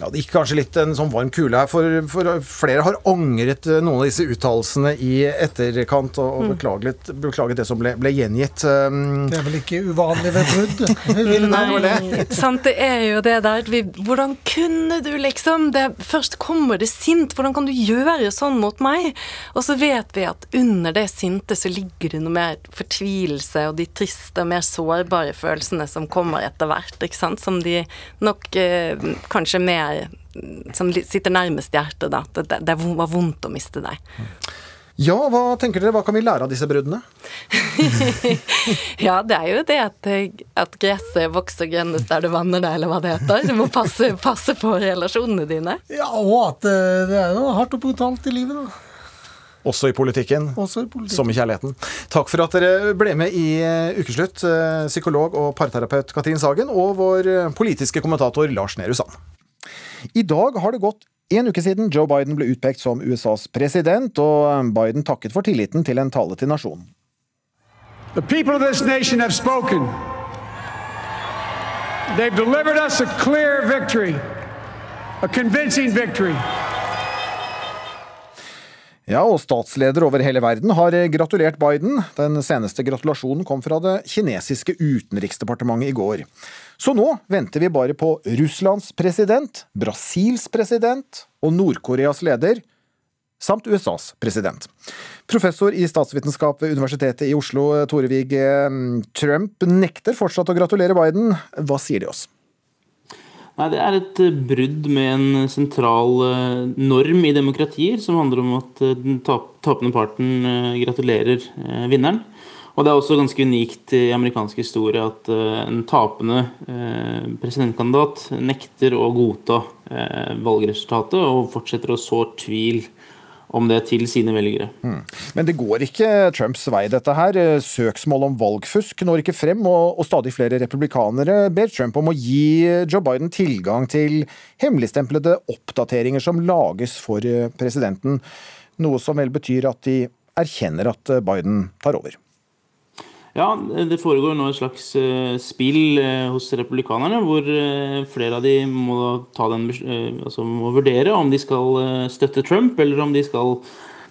Ja, Det gikk kanskje litt en sånn varm kule her, for, for flere har angret eh, noen av disse uttalelsene i etterkant og, og mm. beklaget, beklaget, det som ble, ble gjengitt. Um, det er vel ikke uvanlig ved brudd? *laughs* Nei, sant, det er jo det der vi, Hvordan kunne du, liksom? Det, først kommer det sint. Hvordan kan du gjøre sånn mot meg? Og så vet vi at under det sinte så ligger det noe mer fortvilelse og de triste og mer sårbare følelsene som kommer etter hvert, ikke sant? Som de nok eh, kanskje mer er som sitter nærmest hjertet, da. Det, det, det var vondt å miste deg. Ja, hva tenker dere? Hva kan vi lære av disse bruddene? *laughs* ja, det er jo det at, at gresset vokser grønnest der du vanner det, eller hva det heter. Du må passe, passe på relasjonene dine. Ja, og at eh, det er noe hardt og brutalt i livet, da. Også i, politikken, Også i politikken, som i kjærligheten. Takk for at dere ble med i eh, Ukeslutt, eh, psykolog og parterapeut Katrin Sagen, og vår politiske kommentator Lars Nehru Sand. I dag har det gått en uke siden Joe Biden ble utpekt som USAs president, og Biden takket for tilliten til en tale til nasjonen. The people of this nation have spoken. They've delivered us a clear victory, a convincing victory. Ja, og statsledere over hele verden har gratulert Biden. Den seneste gratulasjonen kom fra det kinesiske utenriksdepartementet i går. Så nå venter vi bare på Russlands president, Brasils president og Nord-Koreas leder, samt USAs president. Professor i statsvitenskap ved Universitetet i Oslo, Torevig Trump, nekter fortsatt å gratulere Biden. Hva sier de oss? Nei, Det er et eh, brudd med en sentral eh, norm i demokratier, som handler om at eh, den tapende parten gratulerer vinneren. Og det er også ganske unikt i amerikansk historie at en tapende presidentkandidat nekter å godta valgresultatet og fortsetter å så tvil om det til sine velgere. Mm. Men det går ikke Trumps vei, dette her. Søksmål om valgfusk når ikke frem, og, og stadig flere republikanere ber Trump om å gi Joe Biden tilgang til hemmeligstemplede oppdateringer som lages for presidenten. Noe som vel betyr at de erkjenner at Biden tar over. Ja, det foregår nå et slags uh, spill uh, hos republikanerne, hvor uh, flere av de må, den, altså må, vurdere om de skal støtte Trump, eller om de skal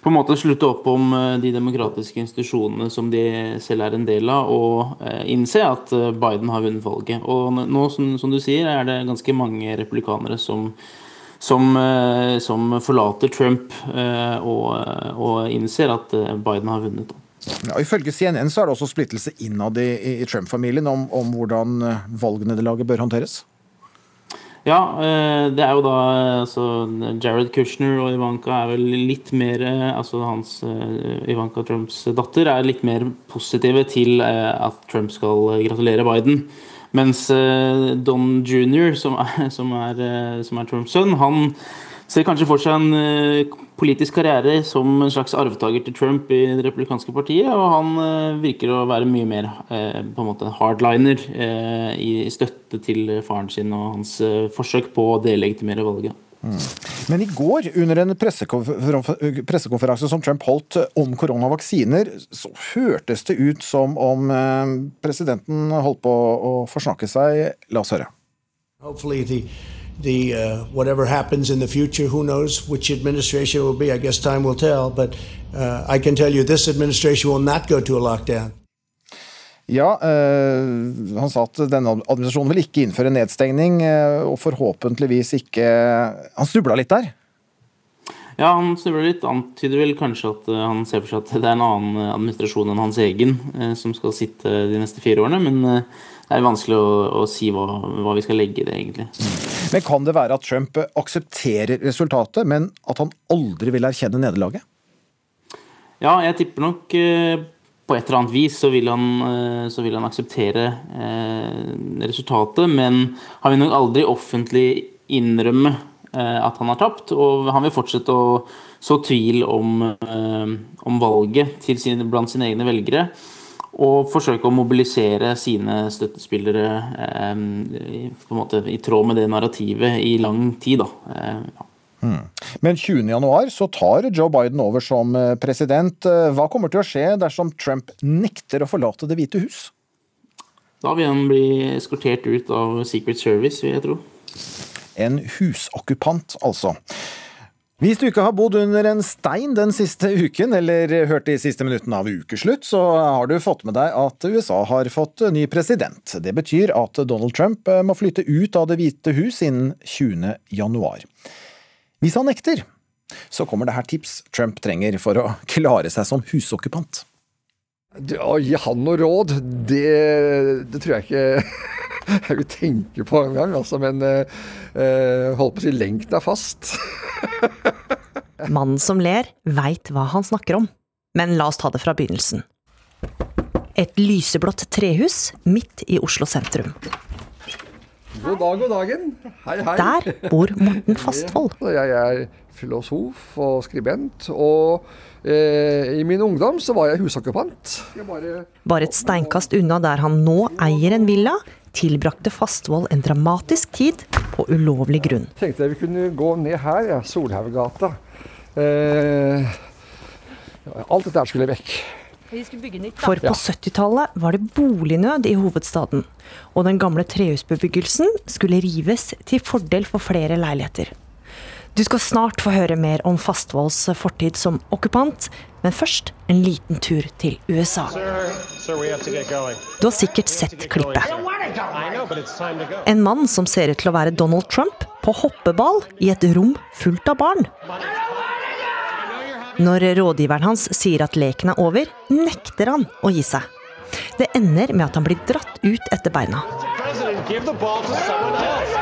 på en måte slutte opp om de demokratiske institusjonene som de selv er en del av, og innse at Biden har vunnet valget. Og nå, som, som du sier, er det ganske mange republikanere som som, som forlater Trump og, og innser at Biden har vunnet. Ja, ifølge CNN så er det også splittelse innad i, i Trump-familien om, om, hvordan eh, valgnederlaget bør håndteres? Ja, eh, det er jo da altså, Jared Kushner og Ivanka er vel litt mer eh, Altså hans Ivanka Trumps datter er litt mer positive til at Trump skal gratulere Biden. Mens eh, Don jr., som er, *laughs* som er, eh, som er Trumps sønn, han ser kanskje for seg en eh, politisk karriere som en slags arvtaker til Trump i det republikanske partiet, og han eh, virker å være mye mer eh, på en måte hardliner eh, i støtte til faren sin og hans forsøk på å delegitimere valget. Men i går, under en pressekonfer- pressekonferanse som Trump holdt om koronavaksiner, så hørtes det ut som om presidenten holdt på å forsnakke seg. La oss høre. Hopefully, the the uh, whatever happens in the future, who knows which administration it will be? I guess time will tell. But uh, I can tell you, this administration will not go to a lockdown. Ja, øh, han sa at denne administrasjonen vil ikke innføre nedstengning, eh, og forhåpentligvis ikke Han snubla litt der? Ja, han snubla litt. Antyder vel kanskje at eh, han ser for seg at det er en annen eh, administrasjon enn hans egen eh, som skal sitte de neste fire årene. Men eh, det er vanskelig å, å si hva, hva vi skal legge i det, egentlig. Men kan det være at Trump aksepterer resultatet, men at han aldri vil erkjenne nederlaget? Ja, jeg tipper nok eh, på et eller annet vis så vil han, eh, så vil han akseptere eh, resultatet, men han vil nok aldri offentlig innrømme at han har tapt, og han vil fortsette å så tvil om, om valget til sine, blant sine egne velgere. Og forsøke å mobilisere sine støttespillere eh, måte, i tråd med det narrativet i lang tid. Da. Eh, ja. Hmm. Men 20. januar så tar Joe Biden over som eh, president. Eh, Hva kommer til å skje dersom Trump nekter å forlate Det hvite hus? Da vil han bli eskortert ut av Secret Service, vil jeg tro. En husokkupant, altså. Hvis du ikke har bodd under en stein den siste uken, eller hørt de siste minuttene av ukeslutt, så har du fått med deg at USA har fått ny president. Det betyr at Donald Trump eh, må flytte ut av Det hvite hus innen 20. januar. Hvis han nekter, så kommer det her tips Trump trenger for å klare seg som husokkupant. Å gi han noe råd, det, det tror jeg ikke *laughs* jeg vil tenke på engang. Altså, men eh, eh, holdt på å si lenken er fast. *laughs* Mannen som ler, veit hva han snakker om. Men la oss ta det fra begynnelsen. Et lyseblått trehus midt i Oslo sentrum. God dag, god dagen. Hei, hei. Der bor Morten Fastvold. *laughs* Jeg er filosof og skribent, og eh, i min ungdom så var jeg husokkupant. Bare Bare et steinkast unna der han nå eier en villa, tilbrakte Fastvold en dramatisk tid på ulovlig grunn. Jeg tenkte jeg vi kunne gå ned her, ja, Solhaugata. Eh, alt dette her skulle vekk. For på 70-tallet var det bolignød i hovedstaden, og den gamle trehusbebyggelsen skulle rives til fordel for flere leiligheter. Du skal snart få høre mer om Fastvolds fortid som okkupant, men først en liten tur til USA. Du har sikkert sett klippet. En mann som ser ut til å være Donald Trump på hoppeball i et rom fullt av barn. Når rådgiveren hans sier at leken er over, nekter han å gi seg. Det ender med at han blir dratt ut etter beina.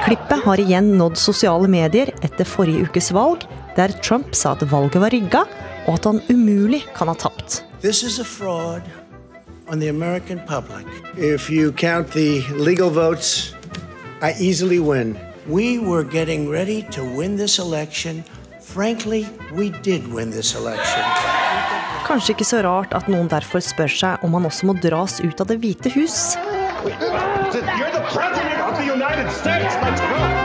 Klippet har igjen nådd sosiale medier etter forrige ukes valg, der Trump sa at valget var rigga, og at han umulig kan ha tapt. This is a fraud on the American public. If you count the legal votes, I easily win. We were getting ready to win this election. Frankly, we did win this election. Kanskje ikke så rart at noen derfor spør seg om han også må dras ut av Det hvite hus. You're the president of the United States. Let's go.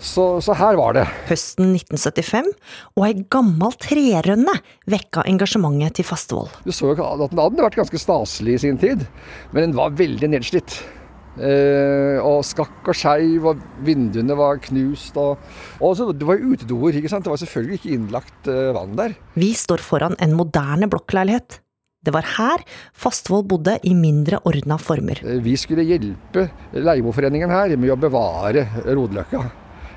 Så, så her var det. Høsten 1975, og ei gammel trerønne vekka engasjementet til Fastevold. Du så jo at den hadde vært ganske staselig i sin tid, men den var veldig nedslitt. Eh, og skakk og skeiv, og vinduene var knust. Og, og så, det var jo utedoer, ikke sant. Det var selvfølgelig ikke innlagt eh, vann der. Vi står foran en moderne blokkleilighet. Det var her Fastvold bodde i mindre ordna former. Eh, Vi skulle hjelpe leieboerforeningen her med å bevare Rodeløkka.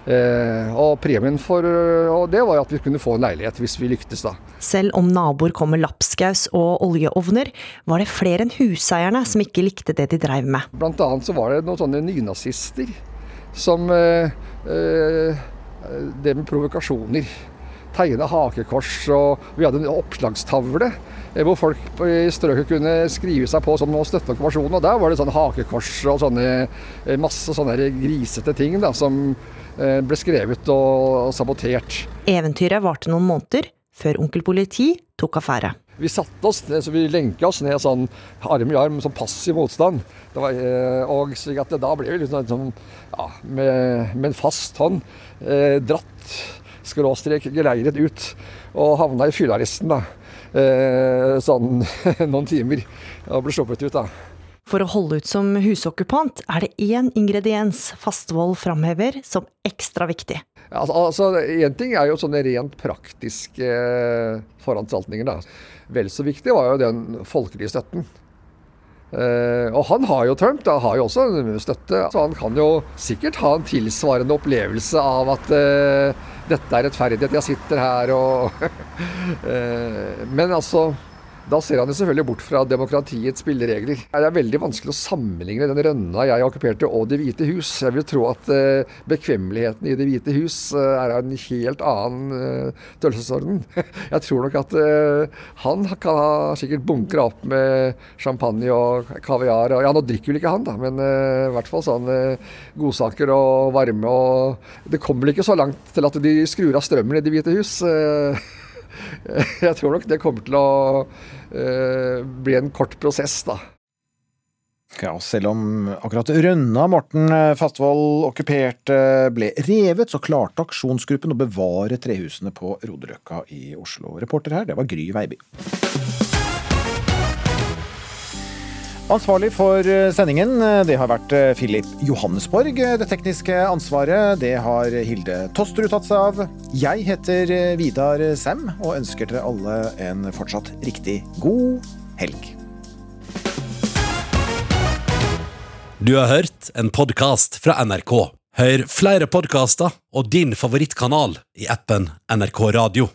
Eh, og premien for eh, og det var at vi kunne få en leilighet hvis vi lyktes, da. Selv om naboer kom med lapskaus og oljeovner, var det flere enn huseierne som ikke likte det de dreiv med. Blant annet så var det noen sånne nynazister som eh, eh, Det med provokasjoner. Tegne hakekors, og vi hadde en oppslagstavle eh, hvor folk i strøket kunne skrive seg på sånn og støtte okkupasjonen. Og der var det sånn hakekors og sånne eh, masse sånne grisete ting da, som eh, ble skrevet og sabotert. Eventyret varte noen måneder, før Onkel Politi tok affære. Vi satte oss ned, så vi lenka oss ned sånn arm i arm, sånn passiv motstand. Det var, og slik at da ble vi liksom, sånn, ja, med, med en fast hånd eh, dratt skråstrek geleiret ut og havna i fyllearresten da. Eh, sånn *laughs* noen timer. Og ble sluppet ut, da. For å holde ut som husokkupant er det én ingrediens Fastvold framhever som ekstra viktig. Altså, Én ting er jo sånne rent praktiske foranstaltninger. da. Vel så viktig var jo den folkelige støtten. Uh, og han har jo Trump, da, har jo også støtte. Så han kan jo sikkert ha en tilsvarende opplevelse av at uh, dette er rettferdighet, jeg sitter her og uh, *laughs* Men altså da ser han jo selvfølgelig bort fra demokratiets spilleregler. Det er veldig vanskelig å sammenligne den rønna jeg okkuperte og Det hvite hus. Jeg vil tro at uh, bekvemmeligheten i Det hvite hus uh, er av en helt annen uh, størrelsesorden. *laughs* jeg tror nok at han kan ha sikkert bunkra opp med champagne og kaviar. ja, nå drikker vel ikke han, da, men i hvert fall sånn godsaker og varme og Det kommer vel ikke så langt til at de skrur av strømmen i Det hvite hus. *laughs* jeg tror nok det kommer til å uh, bli en kort prosess, da. Ja, selv om akkurat Rønna Morten Fastvold okkuperte ble revet, så klarte aksjonsgruppen å bevare trehusene på Roderøkka i Oslo. Reporter her, det var Gry Veiby. Ansvarlig for sendingen det har vært Philip Johannesborg. Det tekniske ansvaret det har Hilde Tosterud tatt seg av. Jeg heter Vidar Sem og ønsker dere alle en fortsatt riktig god helg. Du har hørt en podkast fra NRK. Hør flere podkaster og din favorittkanal i appen NRK Radio.